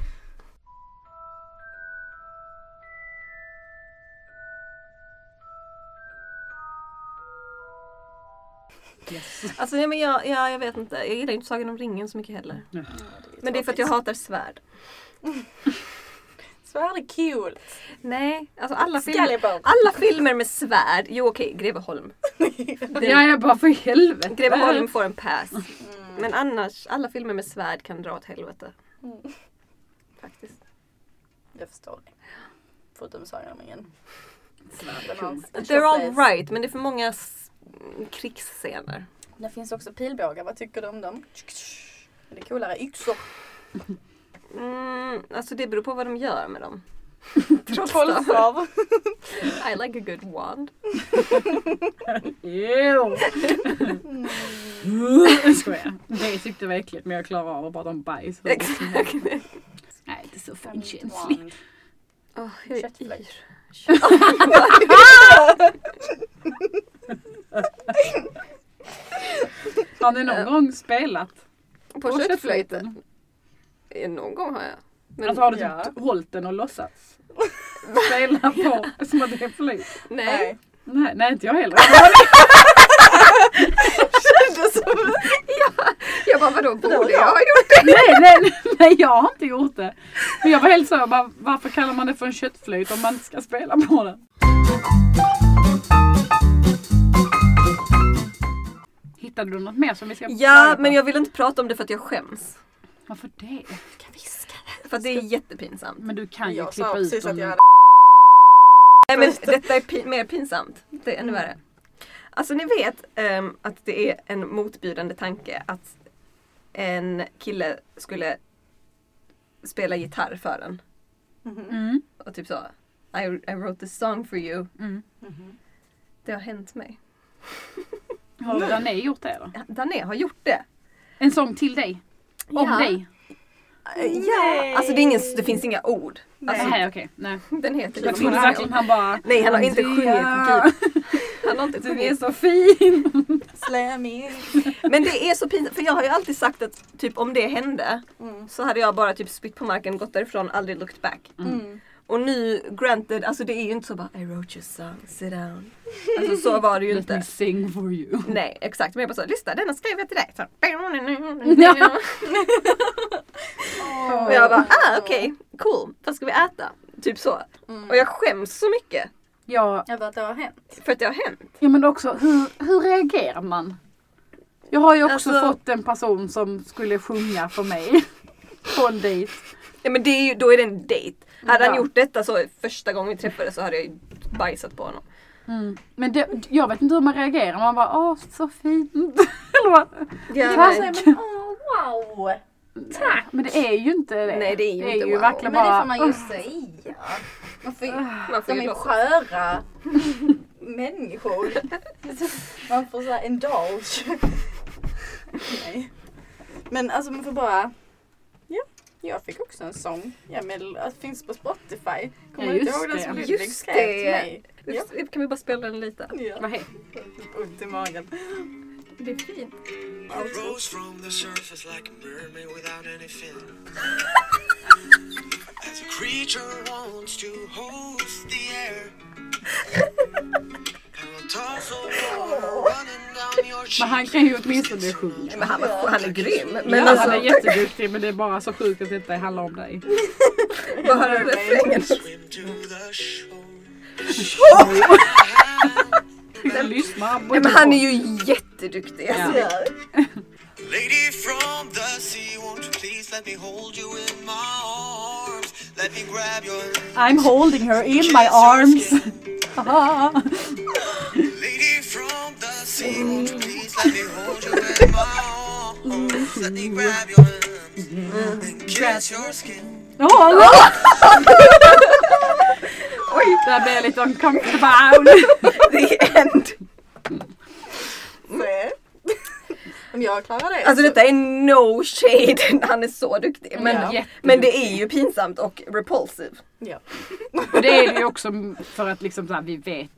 Speaker 3: Yes.
Speaker 1: Alltså nej, men jag, ja, jag vet inte. Jag gillar inte Sagan om ringen så mycket heller.
Speaker 3: Ja.
Speaker 1: Men det är för att jag hatar svärd. *laughs*
Speaker 2: Svärd är kul.
Speaker 1: Nej, alltså alla, film,
Speaker 2: Excalibur.
Speaker 1: alla filmer med svärd. Jo okej, Greveholm. *laughs*
Speaker 3: Ja, jag bara för helvete.
Speaker 1: Greveholm får en pass.
Speaker 2: Mm.
Speaker 1: Men annars, alla filmer med svärd kan dra åt helvete.
Speaker 2: Mm.
Speaker 1: Faktiskt.
Speaker 2: Jag förstår det. Förutom Sagan om ringen.
Speaker 1: They're all right, men det är för många krigsscener.
Speaker 2: Det finns också pilbågar, vad tycker du om dem? Är det coolare? Yxor?
Speaker 1: Mm, alltså det beror på vad de gör med dem. *laughs*
Speaker 2: Trollstav?
Speaker 1: I like a good wand.
Speaker 3: Ew. Jag skojar. Det tyckte jag var äckligt men jag klarar av att prata om bajs. *laughs*
Speaker 1: Exakt.
Speaker 3: Nej, inte så finkänslig.
Speaker 1: Oh, *laughs* jag är yr.
Speaker 3: Har ni någon gång spelat
Speaker 1: På,
Speaker 3: på
Speaker 1: köttflöjten?
Speaker 3: köttflöjten?
Speaker 1: Eh, Någon gång har jag. Men,
Speaker 3: Alltså har du
Speaker 2: Ja.
Speaker 3: typ hållit den och låtsats spela på *laughs* som att det är flöjt?
Speaker 1: nej.
Speaker 3: Nej, nej inte jag heller.
Speaker 1: Jag bara vadå, borde jag ha gjort det?
Speaker 3: nej, nej, nej, jag har inte gjort det. Men jag var helt så, jag bara, varför kallar man det för en köttflöjt om man inte ska spela på den? Hittade du något mer som vi ska
Speaker 1: Ja, men jag vill inte prata om det för att jag skäms.
Speaker 3: Varför det?
Speaker 2: kan viska
Speaker 1: För att det är jättepinsamt.
Speaker 3: Men du kan ju
Speaker 2: Jag sa
Speaker 3: klippa ut
Speaker 2: precis att
Speaker 3: dem.
Speaker 2: jag hade
Speaker 1: Nej men detta är pi- mer pinsamt. Det är ännu värre. Alltså ni vet ehm, att det är en motbjudande tanke att en kille skulle spela gitarr för en.
Speaker 3: Mm,
Speaker 1: Och typ så. I, I wrote this song for you.
Speaker 3: mm.
Speaker 1: Det har hänt mig. *laughs*
Speaker 3: Har Dané gjort det då?
Speaker 1: Dané har gjort det.
Speaker 3: En sång till dig? Om
Speaker 1: Ja.
Speaker 3: dig?
Speaker 1: Ja, alltså det, är ingen, det finns inga ord. Alltså,
Speaker 3: Nej, okej. Nej.
Speaker 1: den heter
Speaker 3: Jag
Speaker 1: liksom
Speaker 3: trodde verkligen han bara
Speaker 1: Nej han har inte sjungit. Gud. *laughs* Han har inte
Speaker 3: Du är
Speaker 1: sjungit.
Speaker 3: så fin! *laughs*
Speaker 2: Slammy.
Speaker 1: Men det är så pinsamt för jag har ju alltid sagt att typ om det hände
Speaker 2: Mm.
Speaker 1: så hade jag bara typ spytt på marken, gått därifrån, aldrig looked back.
Speaker 2: Mm.
Speaker 1: Och nu, granted, alltså det är ju inte så bara I wrote your song, sit down. Alltså så var det ju *laughs*
Speaker 3: Let me
Speaker 1: inte.
Speaker 3: sing for you.
Speaker 1: Nej exakt, men jag bara så, lyssna denna skrev jag till dig. Så.
Speaker 3: Ja. *laughs*
Speaker 1: Och jag bara, ah okej, cool, vad ska vi äta? Typ så.
Speaker 2: Mm.
Speaker 1: Och jag skäms så mycket
Speaker 3: Ja,
Speaker 2: Över att det har hänt.
Speaker 1: för att det har hänt.
Speaker 3: ja men också hur, hur reagerar man? Jag har ju också
Speaker 1: Alltså-
Speaker 3: fått en person som skulle sjunga för mig *laughs* på en dejt.
Speaker 1: Ja men det är ju, då är det en dejt. Hade han gjort detta så första gången vi träffades så hade jag ju bajsat på honom.
Speaker 3: Mm. Men det, jag vet inte hur man reagerar. Man bara åh så fint. *laughs* Eller vad?
Speaker 1: Ja,
Speaker 3: Det
Speaker 1: nej.
Speaker 2: säger men åh wow.
Speaker 3: Tack! Men det är ju inte det.
Speaker 1: Nej, det är ju inte wow.
Speaker 3: verkligen
Speaker 2: Men det
Speaker 3: bara...
Speaker 2: får man ju säga. Man får,
Speaker 1: Man får
Speaker 2: de
Speaker 1: ju
Speaker 2: är ju sköra människor. Man får såhär indulge. Nej. Men alltså man får bara jag fick också en sång. Ja, men att finns på Spotify. Kommer
Speaker 3: Ja,
Speaker 2: du inte ihåg den
Speaker 3: det.
Speaker 2: som Ludvig skrev till
Speaker 1: det.
Speaker 2: mig? Ja.
Speaker 1: Kan vi bara spela den lite?
Speaker 2: Ja.
Speaker 3: Vad
Speaker 2: Ont i magen.
Speaker 1: Det är fint.
Speaker 3: Men han kan ju åtminstone sjunga.
Speaker 1: Men han, var, han är grym. Men
Speaker 3: ja,
Speaker 1: alltså,
Speaker 3: han är jätteduktig men det är bara så sjukt att detta handlar om dig. *laughs*
Speaker 1: vad har du refrängen? *laughs*
Speaker 3: Lyssnar på
Speaker 1: Ja, men han är ju jätteduktig. Alltså.
Speaker 3: Ja.
Speaker 5: Lady from the sea, won't you please let me hold you in my arms? Let me grab your
Speaker 3: I'm holding her in my arms. *laughs*
Speaker 5: Sea, won't you please let me hold you in my arms? Let me grab your hands and kiss your skin.
Speaker 3: Åh, *laughs* Oj, där blev jag lite uncomfortable.
Speaker 1: The end.
Speaker 2: Nej. Om jag klarar det.
Speaker 1: Alltså
Speaker 2: så-
Speaker 1: detta är no shade, han är så duktig. Men,
Speaker 2: Ja.
Speaker 1: men det är ju pinsamt och repulsive.
Speaker 2: Ja.
Speaker 3: Och det är det ju också för att liksom så här, vi vet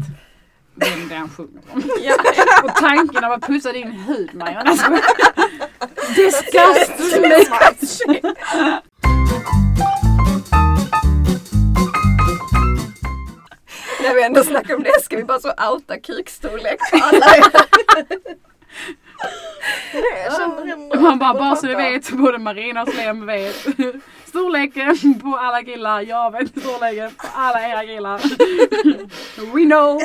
Speaker 3: vem det är han sjunger om. *laughs*
Speaker 1: Ja.
Speaker 3: Och tanken av att pussa din hud Marianne. *laughs* Disgusting!
Speaker 1: När vi ändå snackar om det ska vi bara så outa kukstorlek på alla. *laughs*
Speaker 3: Man bara, bara så du vet, både Marina och Slem vet *laughs* storleken på alla killar. Jag vet storleken på alla era killar. *laughs* We know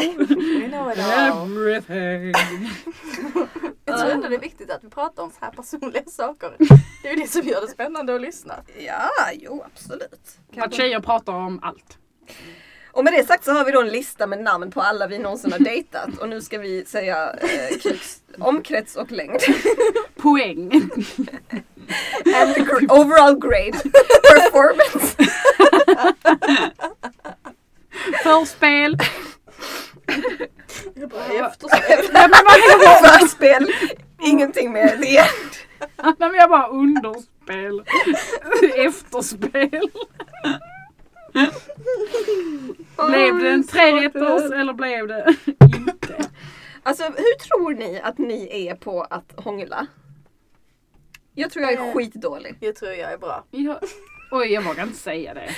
Speaker 2: We know it all.
Speaker 3: everything. *laughs*
Speaker 2: Jag tror ändå det är viktigt att vi pratar om så här personliga saker. Det är ju det som gör det spännande att lyssna.
Speaker 1: Ja, jo absolut.
Speaker 3: Att tjejer pratar om allt.
Speaker 1: Och med det sagt så har vi då en lista med namn på alla vi någonsin har dejtat. Och nu ska vi säga eh, omkrets och längd. *laughs*
Speaker 3: Poäng. *laughs*
Speaker 1: And gr- overall grade. Performance. *laughs*
Speaker 3: Förspel.
Speaker 2: Jag bara efterspel.
Speaker 1: Förspel. Ingenting med det.
Speaker 3: Nej, men jag bara underspel. Efterspel. *laughs* Blev det en trerätters eller blev det inte?
Speaker 1: Alltså hur tror ni att ni är på att hångla? Jag tror jag är
Speaker 2: Eh.
Speaker 1: skitdålig.
Speaker 2: Jag tror jag är bra.
Speaker 3: Jag, oj, jag vågar inte säga det.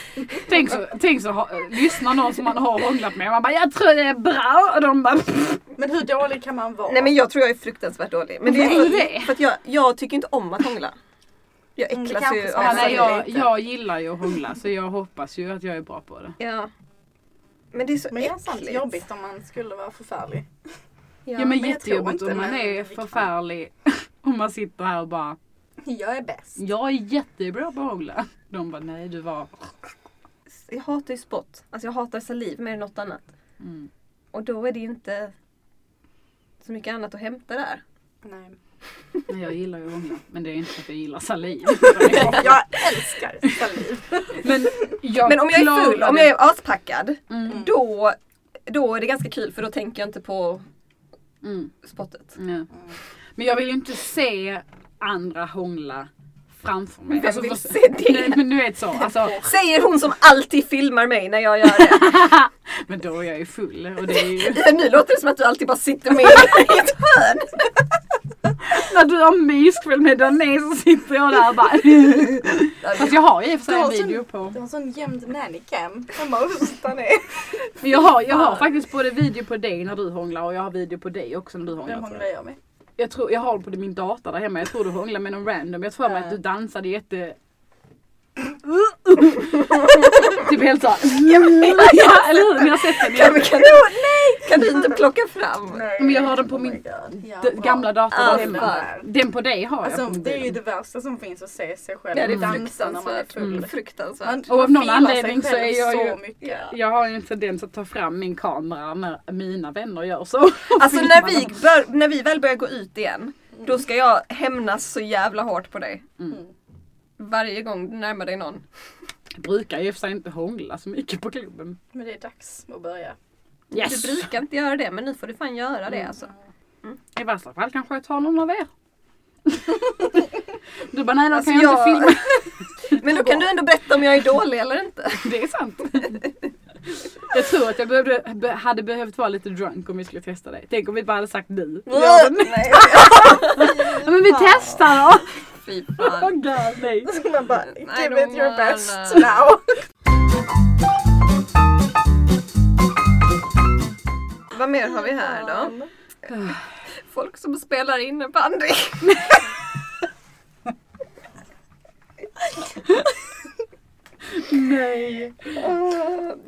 Speaker 3: Tänk så, tänk så ha, lyssna någon som man har hånglat med. Man bara, jag tror det är bra. Och de bara, pff. *laughs*
Speaker 2: Men hur dålig kan man vara?
Speaker 1: Nej men jag tror jag är fruktansvärt dålig. Men det är för, för att jag, jag tycker inte om att hångla. Jag
Speaker 2: Mm, det
Speaker 1: äcklas ju av
Speaker 3: ja, nej, jag, jag gillar ju att hångla så jag hoppas ju att jag är bra på det.
Speaker 1: Ja. Men det är så
Speaker 2: Men det är sant
Speaker 1: äckligt.
Speaker 2: jobbigt om man skulle vara förfärlig.
Speaker 3: Ja,
Speaker 1: Ja.
Speaker 3: men
Speaker 2: men
Speaker 3: jättejobbigt om man
Speaker 2: men
Speaker 3: är förfärlig. *laughs* Om man sitter här och bara,
Speaker 2: Jag är bäst.
Speaker 3: jag är jättebra på att hångla. De bara, nej du var...
Speaker 1: Jag hatar ju spott. Alltså jag hatar saliv mer än något annat.
Speaker 3: Mm.
Speaker 1: Och då är det ju inte så mycket annat att hämta där.
Speaker 2: Nej.
Speaker 3: Nej, jag gillar ju hångla. Men det är inte för att jag gillar saliv. *laughs*
Speaker 2: Jag älskar saliv.
Speaker 3: men, jag
Speaker 1: Men om jag är full, om jag är aspackad,
Speaker 3: Mm.
Speaker 1: då, då är det ganska kul för då tänker jag inte på
Speaker 3: Mm.
Speaker 1: spottet.
Speaker 3: Ja. Men jag vill ju inte se andra hångla framför mig.
Speaker 1: Vem vill
Speaker 3: för-
Speaker 1: se det?
Speaker 3: Nej, men du vet så. Alltså,
Speaker 1: Säger hon som alltid filmar mig när jag gör det. *laughs*
Speaker 3: men då är jag ju full. Och det är ju *laughs*
Speaker 1: nu låter det som att du alltid bara sitter med i ett hörn.
Speaker 3: När du har myskväll med Dané så sitter jag där och bara. Fast jag har ju i och för sig en video på.
Speaker 2: Du har sån gömd nannycam hemma hos.
Speaker 3: Men jag har, jag har faktiskt både video på dig när du hånglar och jag har video på dig också när du hånglar. Jag.
Speaker 2: hånglar jag med.
Speaker 3: Jag, tror, jag har på min dator där hemma. Jag tror du hånglar med någon random. Jag tror mig att du dansade jätte... *laughs* typ helt såhär. *laughs* ja, eller hur? Ni har sett den?
Speaker 1: Kan, vi- kan, du, nej, kan du inte *laughs* plocka fram?
Speaker 3: Men jag har den på
Speaker 2: Oh
Speaker 3: min.
Speaker 2: Ja,
Speaker 3: gamla dator
Speaker 1: Ah,
Speaker 3: där hemma.
Speaker 1: fan.
Speaker 3: Den på dig har jag
Speaker 2: Alltså,
Speaker 3: på
Speaker 2: det är ju det värsta som finns att se sig själv
Speaker 1: Ja, det är
Speaker 2: dansa när man är full.
Speaker 1: fruktansvärt.
Speaker 2: Man,
Speaker 3: Och av någon anledning så är jag ju-
Speaker 2: så mycket.
Speaker 3: Jag har ju en tendens att ta fram min kamera när mina vänner gör så.
Speaker 1: Alltså när vi, bör, när vi väl börjar gå ut igen, då ska jag hämnas så jävla hårt på dig.
Speaker 3: Mm.
Speaker 1: Varje gång du närmar dig någon.
Speaker 3: Jag brukar ju för inte hångla så mycket på klubben.
Speaker 2: Men det är dags att börja.
Speaker 3: Yes!
Speaker 1: Du brukar inte göra det men nu får du fan göra det alltså.
Speaker 3: I värsta fall kanske jag tar någon av er. *laughs* Du bara nej då
Speaker 1: Alltså,
Speaker 3: kan jag,
Speaker 1: jag-
Speaker 3: inte filma. *laughs*
Speaker 1: Men då kan du ändå berätta om jag är dålig eller inte. *laughs*
Speaker 3: Det är sant. Jag tror att jag behövde, be, hade behövt vara lite drunk om vi skulle testa det. Tänk om vi bara hade sagt du. Ja, men,
Speaker 1: Nej,
Speaker 3: ja, men vi testar då!
Speaker 1: Fy *laughs*
Speaker 3: Oh
Speaker 1: fan.
Speaker 3: God, nej. *laughs*
Speaker 2: Man bara, give it your best now. *laughs*
Speaker 1: Vad mer har vi här då? Folk som spelar innebandy.
Speaker 3: Nej.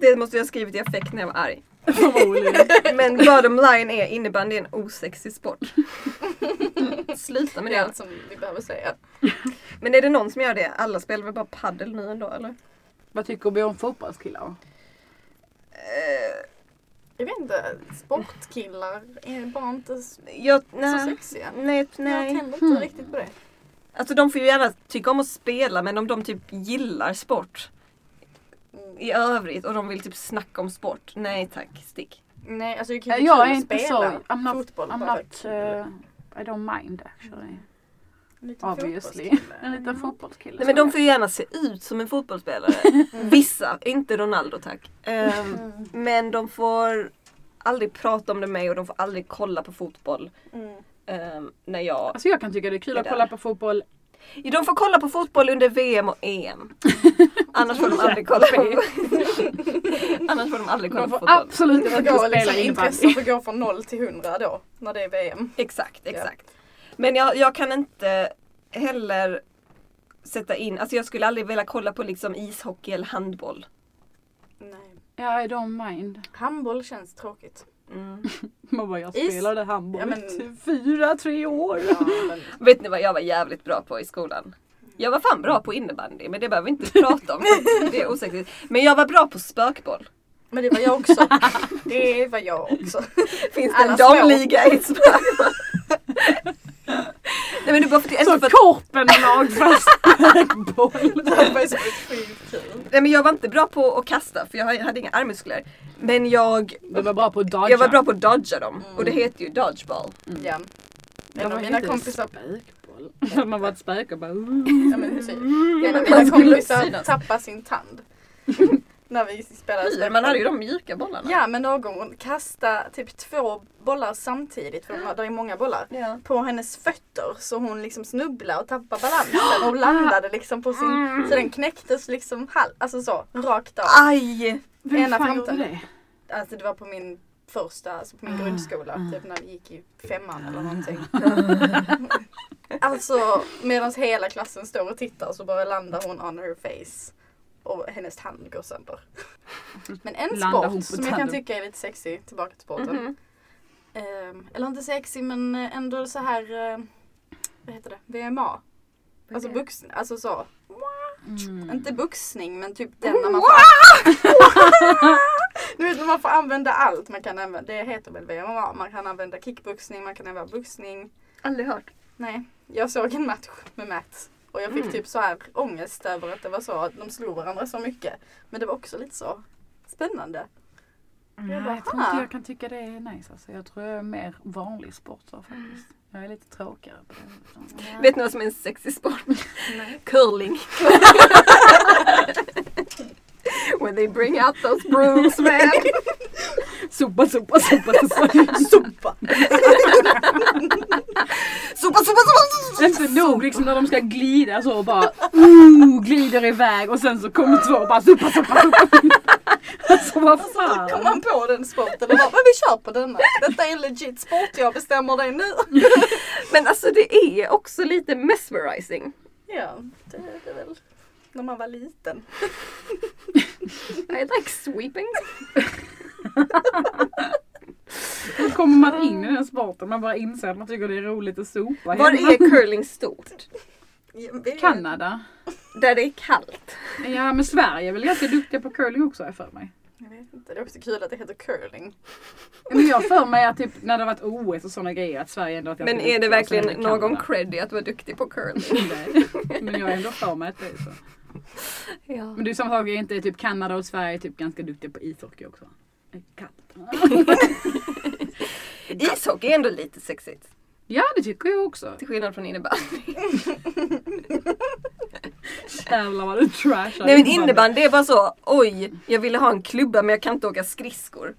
Speaker 1: Det måste jag ha skrivit i affekt när jag var arg. Men bottom line är innebandy är en osexig sport. Sluta med
Speaker 2: Det är
Speaker 1: det.
Speaker 2: allt som vi behöver säga. *laughs*
Speaker 1: Men är det någon som gör det? Alla spelar väl bara paddel nu ändå eller?
Speaker 3: Vad tycker vi om fotbollskillar?
Speaker 1: Eh,
Speaker 2: Jag vet inte, sportkillar är bara inte s-
Speaker 1: jag,
Speaker 2: så
Speaker 1: nej,
Speaker 2: sexiga.
Speaker 1: nej,
Speaker 2: Jag
Speaker 1: nej.
Speaker 2: tänder inte riktigt på det.
Speaker 1: Alltså de får ju gärna tycka om att spela men om de typ gillar sport
Speaker 2: Mm.
Speaker 1: i övrigt och de vill typ snacka om sport. Nej tack, stick.
Speaker 2: Nej, alltså det kan ju
Speaker 3: Jag
Speaker 2: vara
Speaker 3: är
Speaker 2: kul att
Speaker 3: inte så.
Speaker 2: spela
Speaker 3: I'm not,
Speaker 2: fotboll.
Speaker 3: I'm
Speaker 2: bara
Speaker 3: not
Speaker 2: kul.
Speaker 3: I don't mind actually.
Speaker 2: En liten
Speaker 3: Obviously.
Speaker 2: fotbollskille.
Speaker 3: En liten fotbollskille.
Speaker 1: Nej men de får ju gärna se ut som en fotbollsspelare. *laughs* Vissa, inte Ronaldo tack.
Speaker 2: Mm.
Speaker 1: Men de får aldrig prata om det med mig och de får aldrig kolla på fotboll.
Speaker 2: Mm.
Speaker 1: ehm, när jag...
Speaker 3: Alltså jag kan tycka det är kul
Speaker 1: Det
Speaker 3: att
Speaker 1: där.
Speaker 3: kolla på fotboll.
Speaker 1: De får kolla på fotboll under VM och EM. *laughs* Annars får de aldrig kolla på *laughs* Annars får de aldrig kolla
Speaker 3: De
Speaker 1: på
Speaker 3: får
Speaker 1: fotboll.
Speaker 3: absolut inte spela
Speaker 2: liksom, intresset får gå från 0 till 100 då, när det är VM.
Speaker 1: Exakt, exakt. Men jag, jag kan inte heller sätta in, alltså jag skulle aldrig vilja kolla på liksom ishockey eller handboll.
Speaker 2: Nej.
Speaker 3: Ja, I don't mind.
Speaker 2: Handboll känns tråkigt.
Speaker 1: Mm.
Speaker 3: Man bara, jag
Speaker 2: Is-
Speaker 3: spelade handboll
Speaker 2: Ja, men-
Speaker 3: i fyra, tre år.
Speaker 2: Ja, men, *laughs*
Speaker 1: Vet ni vad jag var jävligt bra på i skolan? Jag var fan bra på innebandy men det behöver vi inte prata om. Det är osexigt. Men jag var bra på spökboll.
Speaker 2: men det var jag också. Det var jag också.
Speaker 1: Finns det en
Speaker 2: Alla
Speaker 1: damliga i spökboll? *laughs* Nej men det är bara för att,
Speaker 3: Så
Speaker 1: inte för att
Speaker 3: korpenlag fast spökboll.
Speaker 2: Det var ju så.
Speaker 1: Nej men jag var inte bra på att kasta för jag hade inga armmuskler. Men jag,
Speaker 3: Du var bra på att dodga.
Speaker 1: jag var bra på att dodga dem. Och det heter ju dodgeball.
Speaker 2: Ja. En av mina kompisar
Speaker 3: spökboll. Man *laughs* var ett spöke och bara...
Speaker 2: Ja, men. En av mina
Speaker 1: skulle
Speaker 2: kompisar
Speaker 1: synas.
Speaker 2: tappade sin tand. *laughs* När vi spelade
Speaker 1: Fy, Man hade ju de mjuka bollarna.
Speaker 2: Ja men någon kastade typ två bollar samtidigt, för de har- där är många bollar,
Speaker 1: Ja.
Speaker 2: på hennes fötter så hon liksom snubblade och tappade balansen *gasps* och landade liksom på sin, så den knäcktes liksom halv, alltså så, rakt av.
Speaker 1: Aj!
Speaker 3: Vem
Speaker 2: Ena
Speaker 3: fan gjorde det?
Speaker 2: Alltså det var på min första, alltså på min
Speaker 3: Ah.
Speaker 2: grundskola, typ när vi gick i femman eller någonting. *laughs* alltså medan hela klassen står och tittar så bara landar hon on her face. Och hennes hand går sönder. *laughs* Men en sport som jag kan tycka är lite sexy, tillbaka till sporten.
Speaker 1: Mhm.
Speaker 2: Ehm, eller inte sexy men eh, ändå så här, eh, vad heter det, VMA. Alltså boxning, alltså så.
Speaker 3: Mm.
Speaker 2: Inte boxning men typ den när man får *laughs* Du vet när man får använda allt man kan använda. Det heter väl VMA. Man kan använda kickboxning, man kan använda boxning.
Speaker 1: Aldrig hört.
Speaker 2: Nej, jag såg en match med Matt. Och jag fick
Speaker 1: Mm.
Speaker 2: typ så här ångest över att det var så att de slog varandra så mycket. Men det var också lite så spännande.
Speaker 3: Nej,
Speaker 2: Jag
Speaker 3: jag,
Speaker 2: bara,
Speaker 3: tror inte jag kan tycka det är nice. Alltså, jag tror jag är mer vanlig sportare faktiskt. Jag är lite tråkigare på det. *laughs*
Speaker 1: Vet ni vad som är en sexy sport?
Speaker 2: Nej.
Speaker 1: Curling. *laughs* When they bring out those brooms man.
Speaker 3: Sopa, sopa, sopa, sopa.
Speaker 2: Sopa!
Speaker 1: Sopa, sopa, sopa!
Speaker 3: Inte nog liksom när de ska glida så och bara uh, glider iväg och sen så kommer två och bara sopa, sopa, sopa. Alltså vad
Speaker 2: Så kom
Speaker 3: fan.
Speaker 2: man på den sporten och bara, men vi kör på denna. Detta är en legit sport, jag bestämmer det nu.
Speaker 1: Men alltså det är också lite mesmerizing.
Speaker 2: Ja, det är det väl. När man var liten. *laughs*
Speaker 1: I like sweeping.
Speaker 3: Hur kommer man in i den sporten? Man bara inser att man tycker det är roligt att sopa.
Speaker 1: Var
Speaker 3: hemma.
Speaker 1: är curling stort?
Speaker 3: Kanada.
Speaker 1: Där det är kallt.
Speaker 3: Ja men Sverige är väl ganska duktiga på curling också har jag för mig.
Speaker 2: Jag vet inte, det är också kul att det heter curling.
Speaker 3: Men jag för mig att typ när det har varit OS och sådana grejer att Sverige ändå varit
Speaker 1: Men är det verkligen någon
Speaker 3: Kanada.
Speaker 1: cred i att vara duktig på curling?
Speaker 3: Nej. Men jag har ändå för mig att det är så. *laughs*
Speaker 1: Ja.
Speaker 3: Men det är samma sak, är inte typ Kanada och Sverige är typ ganska duktiga på ishockey också? Kallt. *laughs*
Speaker 1: Ishockey är ändå lite sexigt.
Speaker 3: Ja det tycker jag också.
Speaker 1: Till skillnad från innebandy. *laughs*
Speaker 3: Jävlar vad du trashar
Speaker 1: Nej men innebandy är bara så, oj, jag ville ha en klubba men jag kan inte åka skridskor.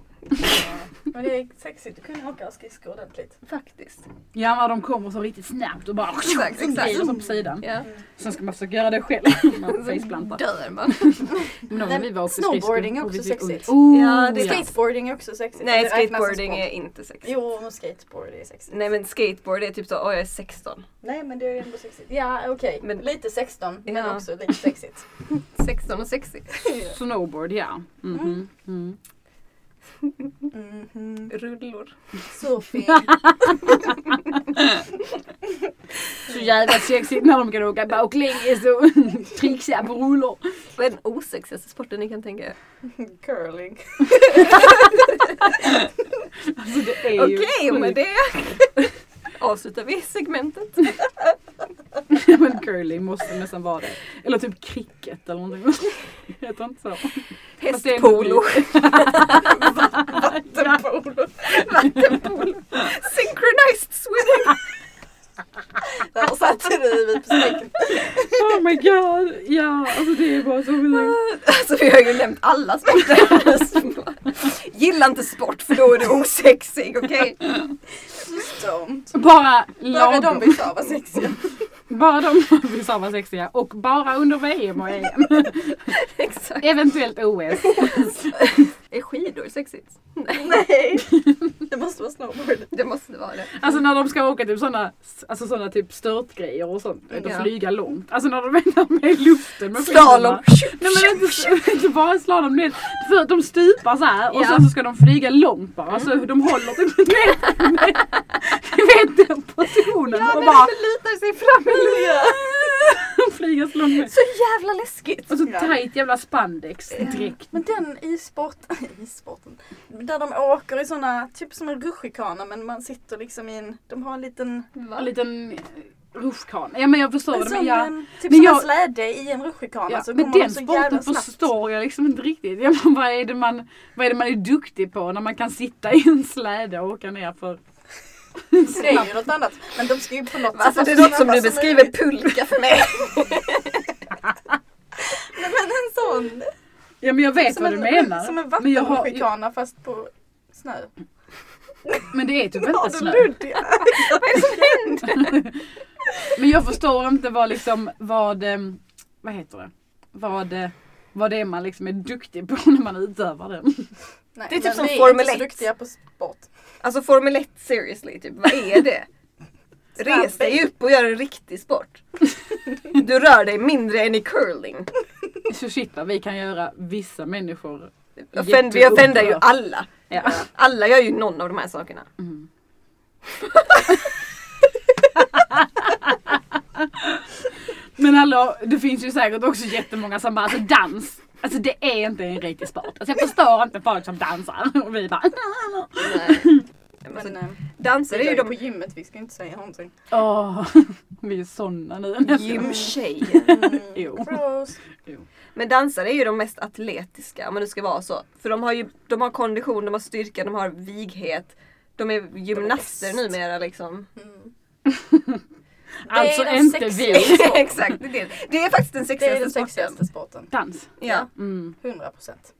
Speaker 2: Men det är sexigt att kunna åka skridskor ordentligt.
Speaker 1: Faktiskt.
Speaker 3: Ja men de kommer så riktigt snabbt och bara
Speaker 1: Exakt, exakt.
Speaker 3: glider så på sidan.
Speaker 1: Ja.
Speaker 3: Sen ska man försöka göra det själv. *laughs* Faceplantar.
Speaker 1: Dör man. *laughs*
Speaker 3: Men
Speaker 2: Nej,
Speaker 3: vi var åkte
Speaker 2: snowboarding är också sexigt.
Speaker 3: Oh,
Speaker 1: Ja, det är.
Speaker 2: Skateboarding är också sexigt.
Speaker 1: Nej skateboarding är inte sexigt.
Speaker 2: Jo, men skateboard är sexigt.
Speaker 1: Nej men skateboard är typ så, oj jag är 16.
Speaker 2: Nej men det är ändå sexigt. Ja okej,
Speaker 1: Men-
Speaker 2: lite 16 men
Speaker 1: Ja.
Speaker 2: också lite sexigt. *laughs*
Speaker 1: 16 och sexigt.
Speaker 3: Snowboard ja. Mhm. Mm.
Speaker 2: Mhm.
Speaker 1: Rullor.
Speaker 2: Surfing. *laughs*
Speaker 3: Så jävla sexigt när de kan åka baklänges och *laughs* trixa på rullor.
Speaker 1: Vad är den osexigaste sporten ni kan tänka er?
Speaker 2: Curling. *laughs*
Speaker 3: Alltså det är ju
Speaker 1: Okej, och med det avslutar vi segmentet. *laughs*
Speaker 3: Men curling måste nästan vara det. Eller typ cricket eller någonting. *laughs* Heter inte så?
Speaker 1: Hästpolo. *laughs*
Speaker 2: Vattenpolo.
Speaker 1: Vattenpolo. Synchronized swimming.
Speaker 2: Där satte du huvudet på spiken.
Speaker 3: Oh my god. Ja, alltså det är bara så sjukt.
Speaker 1: Alltså vi har ju nämnt alla sporter. Gilla inte sport för då är du osexig, okej?
Speaker 2: De.
Speaker 3: Bara
Speaker 2: Bara de
Speaker 3: lagom.
Speaker 2: vi sa var sexiga.
Speaker 3: Bara de sa var sexiga. Och bara under VM och EM. *laughs*
Speaker 1: Exakt.
Speaker 3: Eventuellt OS. *laughs*
Speaker 1: Är skidor sexigt?
Speaker 2: Nej. Det måste vara snowboard.
Speaker 1: Det måste vara det.
Speaker 3: Alltså när de ska åka typ sådana alltså såna typ störtgrejer och sånt. Och
Speaker 1: Ja.
Speaker 3: flyga långt. Alltså när de är med i luften med
Speaker 1: Slalom!
Speaker 3: Nej men inte, *laughs* inte bara slalom. Det är för att de stupar så här och
Speaker 1: Ja.
Speaker 3: sen så ska de flyga långt bara. Alltså de håller typ med, med, du vet den positionen.
Speaker 1: Ja,
Speaker 3: och bara
Speaker 1: de lutar sig fram i luften. *laughs*
Speaker 3: flyga så långt med.
Speaker 1: Så jävla läskigt!
Speaker 3: Och så
Speaker 2: Ja.
Speaker 3: tajt jävla spandexdräkt.
Speaker 2: Men den issport, *laughs* issporten, där de åker i såna, typ som en rutschkana men man sitter liksom i en, de har en liten,
Speaker 3: En liten eh, rutschkana. Ja men jag förstår
Speaker 2: en
Speaker 3: vad du
Speaker 2: sån,
Speaker 3: menar.
Speaker 2: en, typ
Speaker 3: Men
Speaker 2: som
Speaker 3: jag-
Speaker 2: en släde i en rutschkana
Speaker 3: Ja,
Speaker 2: så
Speaker 3: men den
Speaker 2: de så
Speaker 3: sporten förstår jag liksom inte riktigt. *laughs* Ja, men vad, är det man, vad är det man är duktig på när man kan sitta i en släde och åka ner för
Speaker 2: Det är ju något annat. Men de ska ju på något
Speaker 1: Alltså
Speaker 2: sätt
Speaker 1: det
Speaker 2: vara
Speaker 1: låter som du beskriver
Speaker 2: möjligt.
Speaker 1: pulka för mig. *laughs*
Speaker 2: Nej, men en sån.
Speaker 3: Ja men jag vet
Speaker 2: som
Speaker 3: vad
Speaker 2: en,
Speaker 3: du menar.
Speaker 2: Som en
Speaker 3: men, jag har,
Speaker 2: vattenrutschkana fast på snö.
Speaker 3: men det är typ inte snö.
Speaker 2: luddiga? *laughs*
Speaker 1: Vad är det som händer?
Speaker 3: Men jag förstår inte vad liksom, vad, eh, vad heter det? Vad, eh, vad det är man liksom är duktig på när man utövar den.
Speaker 2: Nej,
Speaker 1: Det är typ som
Speaker 2: vi är
Speaker 1: Formel
Speaker 2: inte så
Speaker 1: 1.
Speaker 2: duktiga på sport.
Speaker 1: Alltså Formel 1 seriously, typ, vad är det? *laughs* Res dig upp och gör en riktig sport. Du rör dig mindre än i curling.
Speaker 3: Så shit vad vi kan göra vissa människor.
Speaker 1: Offend, vi offendar ju alla.
Speaker 3: Ja.
Speaker 1: Alla gör ju någon av de här sakerna.
Speaker 3: Mm. *laughs* Men hallå, det finns ju säkert också jättemånga som bara, alltså dans. Alltså det är inte en riktig sport. Alltså jag förstår inte folk som dansar. *laughs* Och vi bara,
Speaker 1: Nej. Men
Speaker 2: Men
Speaker 1: så,
Speaker 2: eh,
Speaker 1: danser
Speaker 2: vi
Speaker 1: är ju
Speaker 2: ju på
Speaker 1: de
Speaker 2: gymmet, vi ska inte säga någonting.
Speaker 3: åh. *laughs* Vi är såna nu.
Speaker 1: gymtjejer.
Speaker 2: Mm, *laughs*
Speaker 3: Jo.
Speaker 2: gross.
Speaker 1: Men dansare är ju de mest atletiska om det ska vara så. För de har ju de har kondition, de har styrka, de har vighet. De är gymnaster
Speaker 2: bäst.
Speaker 1: numera liksom.
Speaker 2: Mm.
Speaker 3: Alltså inte
Speaker 2: sexigaste
Speaker 3: vi. *laughs*
Speaker 1: Exakt, det är, det. är faktiskt den
Speaker 2: Det är den
Speaker 1: sexigaste sporten.
Speaker 2: sexigaste.
Speaker 3: Dans.
Speaker 1: Ja.
Speaker 3: Mm.
Speaker 2: 100 procent.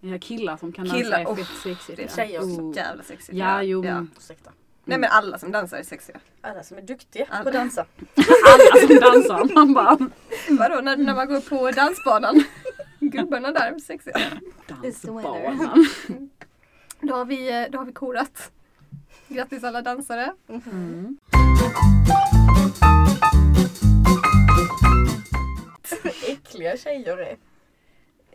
Speaker 3: Ja, killar som kan
Speaker 1: Killar,
Speaker 3: dansa är
Speaker 1: oh,
Speaker 3: fett sexigt.
Speaker 1: Det är
Speaker 3: ja.
Speaker 2: Tjejer också.
Speaker 1: så
Speaker 3: Oh.
Speaker 1: jävla sexigt.
Speaker 3: Ja, jo men
Speaker 2: Ursäkta.
Speaker 1: Nej men alla som dansar är sexiga.
Speaker 2: Alla som är duktiga
Speaker 1: Alla.
Speaker 2: på att dansa. *laughs*
Speaker 3: alla som dansar. Man bara
Speaker 1: Vadå när, när man går på dansbanan? *laughs* Gubbarna där är sexiga.
Speaker 3: dansbanan.
Speaker 1: Då har vi, eh, då har vi korat. Grattis alla dansare.
Speaker 3: Mm. *laughs*
Speaker 2: Äckliga tjejer är.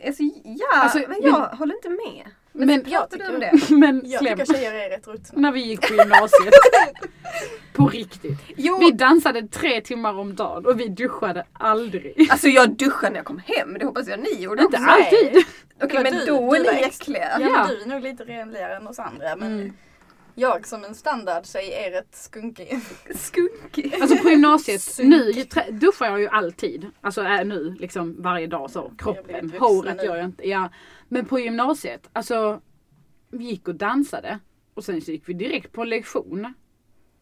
Speaker 1: Alltså, ja,
Speaker 3: Alltså,
Speaker 1: men
Speaker 3: men-
Speaker 1: jag håller inte med. Men,
Speaker 3: Men-
Speaker 1: men pratade
Speaker 2: jag
Speaker 1: om
Speaker 2: tycker-
Speaker 1: det.
Speaker 3: Men
Speaker 2: Jag
Speaker 3: Slem,
Speaker 2: tycker tjejer är rätt ruttna.
Speaker 3: när vi gick på gymnasiet. *laughs* på riktigt.
Speaker 1: Jo,
Speaker 3: Vi dansade tre timmar om dagen och vi duschade aldrig.
Speaker 1: alltså jag duschade när jag kom hem. Det hoppas jag ni gjorde
Speaker 3: Inte alltid.
Speaker 1: Okej
Speaker 2: var
Speaker 1: men
Speaker 2: du-
Speaker 1: då är ni äckliga.
Speaker 2: Ja,
Speaker 3: Ja.
Speaker 2: men du är nog lite renligare än oss andra. Men
Speaker 3: Mm.
Speaker 2: Jag som en standardtjej är rätt skunkig. *laughs*
Speaker 1: Skunkig.
Speaker 3: Alltså på gymnasiet, *laughs* nu duschar jag ju alltid. Alltså är nu liksom varje dag så. Kroppen, håret gör jag inte. Ja. Men på gymnasiet, alltså vi gick och dansade och sen gick vi direkt på lektion.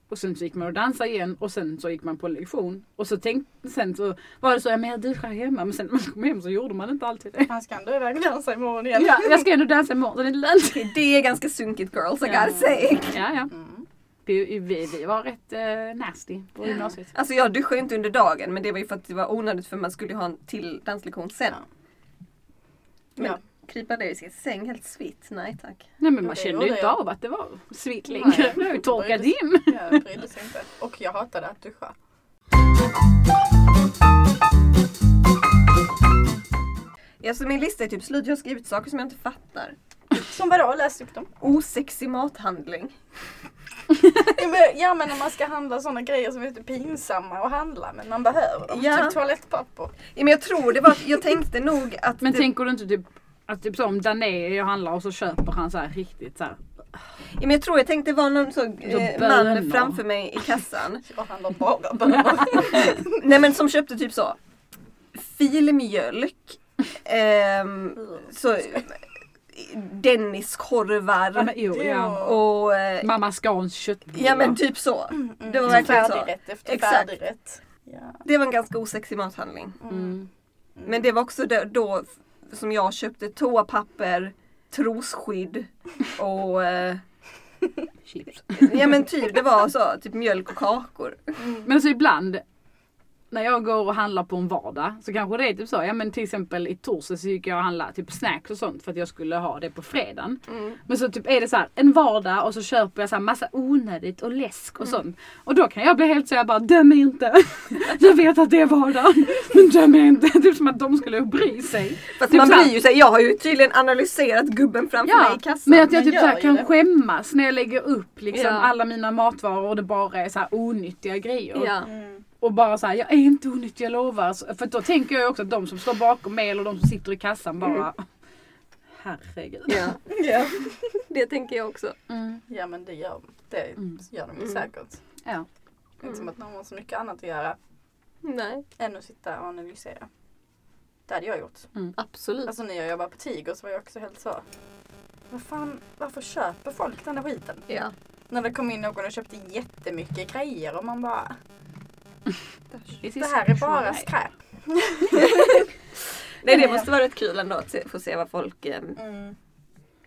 Speaker 3: Och sen så gick man och dansade igen och sen så gick man på lektion. Och så tänkte, sen så var det så, ja men jag duschar hemma. Men sen när man kom hem så gjorde man inte alltid det.
Speaker 2: Han ska ändå iväg och dansa imorgon igen.
Speaker 3: Ja, jag ska ändå dansa imorgon så det är lönt.
Speaker 1: Det är ganska sunkigt girls, I
Speaker 3: Ja.
Speaker 1: gotta say.
Speaker 3: Ja, ja.
Speaker 2: Mm.
Speaker 3: Vi, vi, vi var rätt eh, nasty på gymnasiet.
Speaker 1: Alltså jag duschar ju inte under dagen men det var ju för att det var onödigt för man skulle ju ha en till danslektion sen. Men
Speaker 2: Ja.
Speaker 1: Krypa ner i sin säng helt svitt, nej tack.
Speaker 3: Nej men man
Speaker 2: det
Speaker 3: kände ju inte
Speaker 2: jag.
Speaker 3: av att det var svitt längre. Det har ju torkat in.
Speaker 2: Jag brydde sig inte. Och jag hatade att duscha.
Speaker 1: Alltså min lista är typ slut, jag har skrivit saker som jag inte fattar.
Speaker 2: Som vadå? Läs upp dem.
Speaker 1: Osexig mathandling. *laughs*
Speaker 2: Ja men, ja men om man ska handla sådana grejer som är lite pinsamma att handla men man behöver dem.
Speaker 1: Ja.
Speaker 2: Typ toalettpapper.
Speaker 1: Ja, men jag tror det var, jag tänkte nog att
Speaker 3: Men
Speaker 1: det,
Speaker 3: tänker du inte typ att typ som Dané jag handlar och så köper han så här riktigt så här.
Speaker 1: ja, men jag tror jag tänkte det var någon så, eh, man framför mig i kassan. *laughs*
Speaker 2: Bara bönor. *laughs*
Speaker 1: Nej men som köpte typ så filmjölk. ehm, så, Denniskorvar
Speaker 3: Ja, men, jo, ja.
Speaker 1: och eh,
Speaker 3: Mamma Scans köttbullar.
Speaker 1: ja men typ så. Det var verkligen så.
Speaker 2: Färdigrätt efter
Speaker 1: Exakt.
Speaker 2: färdigrätt. Ja.
Speaker 1: Det var en ganska osexig mathandling.
Speaker 3: Mm.
Speaker 1: Men det var också då, då som jag köpte toapapper, trosskydd och eh,
Speaker 3: Chips.
Speaker 1: ja men typ det var så, typ mjölk och kakor.
Speaker 3: Men alltså ibland när jag går och handlar på en vardag så kanske det är typ så. Ja men till exempel i torsdags så gick jag och handlade typ snacks och sånt för att jag skulle ha det på fredagen. Men så typ är det så här en vardag och så köper jag så här massa onödigt och läsk och sånt. Och då kan jag bli helt så jag bara döm mig inte. *laughs* Jag vet att det är vardag. Men döm mig inte. Typ som att de skulle bry sig.
Speaker 1: Fast
Speaker 3: Typ
Speaker 1: man bryr ju sig. Jag har ju tydligen analyserat gubben framför mig i kassan.
Speaker 3: men att jag typ så här kan
Speaker 2: det.
Speaker 3: skämmas när jag lägger upp liksom
Speaker 1: Ja.
Speaker 3: alla mina matvaror och det bara är så här onyttiga grejer.
Speaker 1: ja.
Speaker 2: Mm.
Speaker 3: Och bara såhär, jag är inte onyttig, jag lovar. För då tänker jag också att de som står bakom mig eller de som sitter i kassan bara Herregud.
Speaker 1: Ja. *laughs*
Speaker 2: Ja.
Speaker 1: det tänker jag också.
Speaker 3: Mm.
Speaker 2: ja men det gör, det
Speaker 3: Mm.
Speaker 2: gör de ju
Speaker 1: Mm.
Speaker 2: säkert.
Speaker 3: Ja.
Speaker 2: Inte som att någon har så mycket annat att göra
Speaker 1: Nej,
Speaker 2: än att sitta och analysera. Det hade jag gjort.
Speaker 1: absolut.
Speaker 2: Alltså när jag jobbade på Tiger så var jag också helt så. Vad fan, varför köper folk den här skiten?
Speaker 1: Ja.
Speaker 2: När det kom in någon och köpte jättemycket grejer och man bara, det här är bara skräp. *laughs*
Speaker 1: Nej det måste vara rätt kul ändå att se, få se vad folk... Eh,
Speaker 2: Mm.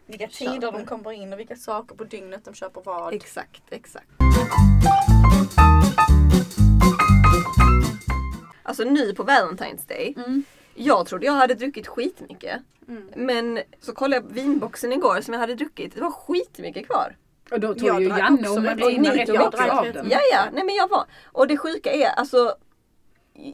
Speaker 2: Vilka
Speaker 1: Köper.
Speaker 2: tider de kommer in och vilka saker på dygnet de köper vad.
Speaker 1: exakt, exakt. Alltså nu på Valentine's Day.
Speaker 3: Mm.
Speaker 1: Jag trodde jag hade druckit skitmycket.
Speaker 2: Mm.
Speaker 1: Men så kollade jag vinboxen igår som jag hade druckit. Det var skitmycket kvar.
Speaker 3: Och då
Speaker 2: Jag
Speaker 3: tog ju
Speaker 2: drack
Speaker 3: Janne och. Marina rätt mycket av den.
Speaker 1: Ja, ja, nej men jag var. Och det sjuka är alltså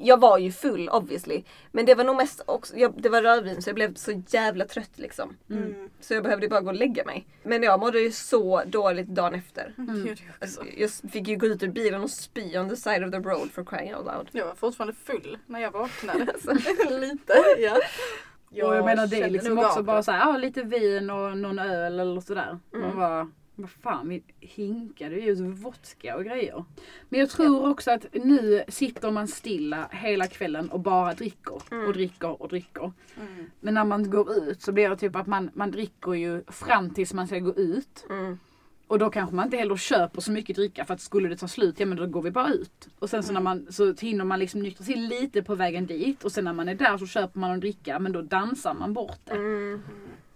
Speaker 1: jag var ju full obviously. Men det var nog mest också, jag, det var rödvin så jag blev så jävla trött liksom.
Speaker 2: Mm.
Speaker 1: Så jag behövde bara gå och lägga mig. Men jag mådde ju så dåligt dagen efter.
Speaker 2: Jag också.
Speaker 1: Alltså, jag fick ju gå ut ur bilen och spy on the side of the road for crying out loud.
Speaker 2: Jag var fortfarande full när jag vaknade. *laughs*
Speaker 1: Alltså. *laughs*
Speaker 2: Lite. Ja.
Speaker 3: och jag menar det är liksom också bara såhär, ja lite vin och någon öl eller sådär. Man
Speaker 1: Mm.
Speaker 3: bara, vad fan vi hinkade ju ut vodka och grejer. Men jag tror också att nu sitter man stilla hela kvällen och bara dricker
Speaker 1: Mm.
Speaker 3: och dricker och dricker.
Speaker 2: Mm.
Speaker 3: Men när man går ut så blir det typ att man, man dricker ju fram tills man ska gå ut.
Speaker 1: Mm.
Speaker 3: Och då kanske man inte heller köper så mycket dricka för att skulle det ta slut, ja men då går vi bara ut. Och sen så när man, så hinner man liksom nyktra till lite på vägen dit och sen när man är där så köper man en dricka men då dansar man bort det.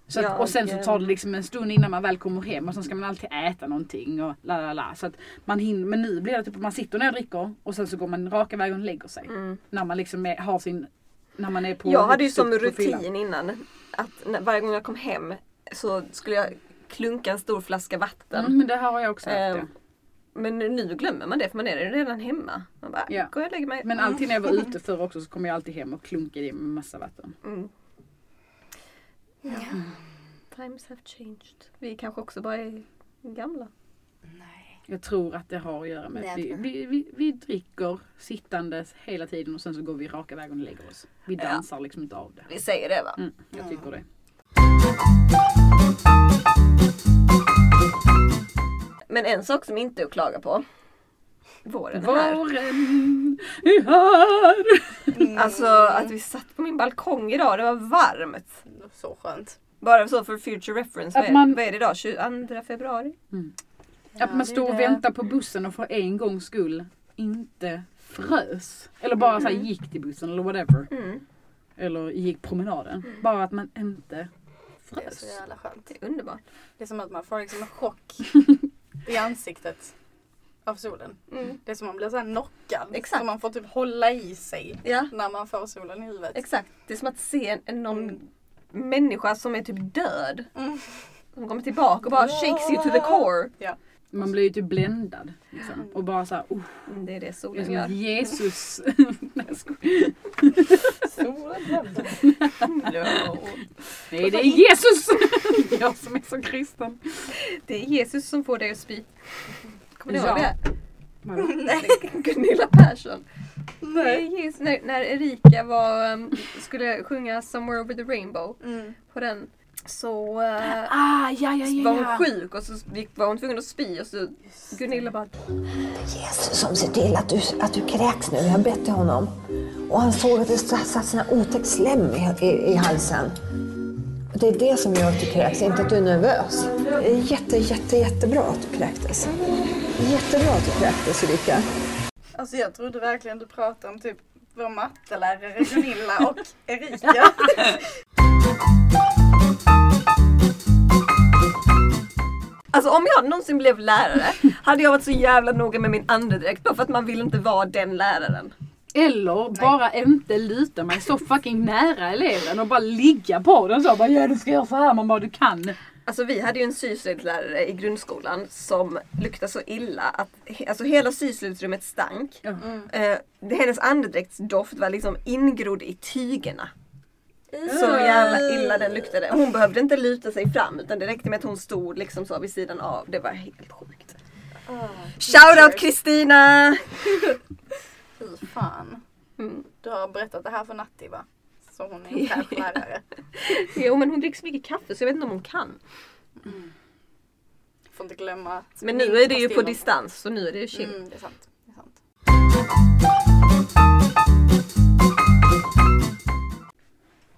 Speaker 1: Mm.
Speaker 3: Så att,
Speaker 1: Ja,
Speaker 3: och sen så tar det liksom en stund innan man väl kommer hem och sen ska man alltid äta någonting och la la la. Så att man hinner, men nu blir det typ att man sitter ner och dricker och sen så går man raka vägen och lägger sig.
Speaker 1: Mm.
Speaker 3: När man liksom är, har sin, när man är på
Speaker 1: Jag hade ju
Speaker 3: högst
Speaker 1: som rutin innan att när, varje gång jag kom hem så skulle jag klunka en stor flaska vatten.
Speaker 3: Mm, men det här har jag också haft det.
Speaker 1: Men nu glömmer man det för man är redan hemma. Man bara,
Speaker 3: Ja.
Speaker 1: går jag och lägger mig.
Speaker 3: Men alltid när jag var ute förr också så kom jag alltid hem och klunkade i med massa vatten.
Speaker 1: Mm. Ja. Times have changed. Vi kanske också bara är gamla.
Speaker 2: Nej.
Speaker 3: Jag tror att det har att göra med att vi, vi, vi, vi dricker sittandes hela tiden och sen så går vi raka vägen och lägger oss. Vi
Speaker 1: Ja.
Speaker 3: dansar liksom inte av det.
Speaker 1: Vi säger det va?
Speaker 3: Mm, jag tycker det.
Speaker 1: Men en sak som inte är att klaga på. Våren är här.
Speaker 3: Våren är här!
Speaker 1: Alltså att vi satt på min balkong idag, det var varmt.
Speaker 2: Så skönt.
Speaker 1: Bara så för future reference,
Speaker 3: Att
Speaker 1: vad är,
Speaker 3: man-
Speaker 1: vad är det idag? 22 februari?
Speaker 3: Att man står och väntar på bussen och för en gångs skull inte frös. Eller bara så här gick till bussen eller whatever.
Speaker 1: Mm.
Speaker 3: Eller gick promenaden. Bara att man inte
Speaker 2: Det är
Speaker 3: frös.
Speaker 2: så jävla skönt.
Speaker 1: Det är underbart.
Speaker 2: Det är som att man får liksom en chock *laughs* i ansiktet av solen.
Speaker 1: Mm.
Speaker 2: Det är som att man blir så här knockad.
Speaker 1: Exakt.
Speaker 2: Så man får typ hålla i sig
Speaker 1: Ja,
Speaker 2: när man får solen i huvudet.
Speaker 1: exakt. Det är som att se en, någon
Speaker 2: Mm.
Speaker 1: människa som är typ död.
Speaker 2: Mm.
Speaker 1: Som kommer tillbaka och bara shakes you to the core.
Speaker 3: Man blir ju typ bländad. Liksom. Och bara såhär, oh,
Speaker 1: Mm, Det är det
Speaker 3: det är
Speaker 1: solen
Speaker 3: som att
Speaker 1: gör.
Speaker 3: Jesus. *laughs* Nej, jag skojar. Nej *laughs* det är Jesus! *laughs* jag som är så kristen.
Speaker 1: Det är Jesus som får dig att spy. Kommer ni
Speaker 3: Ja.
Speaker 1: ihåg det?
Speaker 3: Vadå? *laughs*
Speaker 1: Gunilla Persson. Det är Jesus. När, när Erika var, um, skulle sjunga Somewhere Over the Rainbow
Speaker 2: Mm.
Speaker 1: på den så uh,
Speaker 3: Ah, ja, ja,
Speaker 1: var hon sjuk och så gick- var hon tvungen att spy och så Gunilla bara
Speaker 6: Jesus som ser till att du, att du kräks nu. Jag bett till honom. Och han såg att det satt sån här otäck slem i, i, i halsen. Det är det som gör att du kräks, inte att du är nervös. Det är jätte, jätte, jättebra att du kräktes. Jättebra att du kräktes Ulrika.
Speaker 2: Alltså jag trodde verkligen du pratade om typ vår mattelärare Gunilla och Erika. *laughs*
Speaker 1: Alltså om jag någonsin blev lärare hade jag varit så jävla noga med min andedräkt bara för att man vill inte vara den läraren.
Speaker 3: Eller bara inte luta mig så fucking nära eleven och bara ligga på den så. Bara, ja du ska göra så här. Man bara du kan.
Speaker 1: Alltså vi hade ju en syslöjdslärare i grundskolan som luktade så illa att alltså hela syslöjdsrummet stank.
Speaker 3: Ja.
Speaker 1: Eh, hennes andedräktsdoft var liksom ingrodd i tygerna. Så jävla illa den luktade. Hon behövde inte luta sig fram utan det räckte med att hon stod liksom så vid sidan av. Det var helt sjukt. Shoutout Kristina! *laughs*
Speaker 2: Fy fan.
Speaker 1: Mm.
Speaker 2: Du har berättat det här för Natti va? Så hon är en fräsch lärare. *laughs*
Speaker 1: Jo men hon dricker så mycket kaffe så jag vet inte om hon kan.
Speaker 2: Får inte glömma.
Speaker 1: Men nu är det ju på distans så nu är det ju chill.
Speaker 2: Mm, det är sant. Det är sant.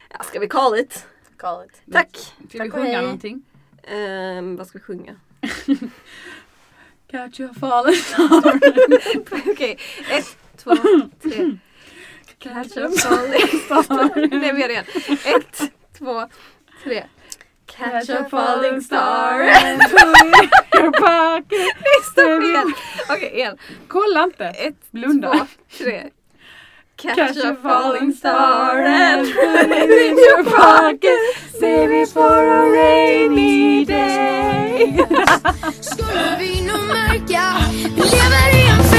Speaker 1: Ja, ska vi call it?
Speaker 2: Call it.
Speaker 1: Tack!
Speaker 3: Ska vi sjunga
Speaker 2: hej.
Speaker 3: någonting?
Speaker 1: Ehm, vad ska vi sjunga? *laughs*
Speaker 3: Catch falling star. *laughs*
Speaker 1: Okej, ett, två, tre.
Speaker 3: Catch a
Speaker 1: falling star. Nej vi gör det igen. Ett, två, tre.
Speaker 3: Catch a falling star and put it in your pocket.
Speaker 1: Stopp igen. Okej, igen.
Speaker 3: Kolla inte.
Speaker 1: Ett,
Speaker 3: Blunda.
Speaker 1: två, tre.
Speaker 3: Catch a falling star and put it in your pocket. Save it for a rainy day. *laughs*
Speaker 7: Skulle vi nog märka Vi lever i en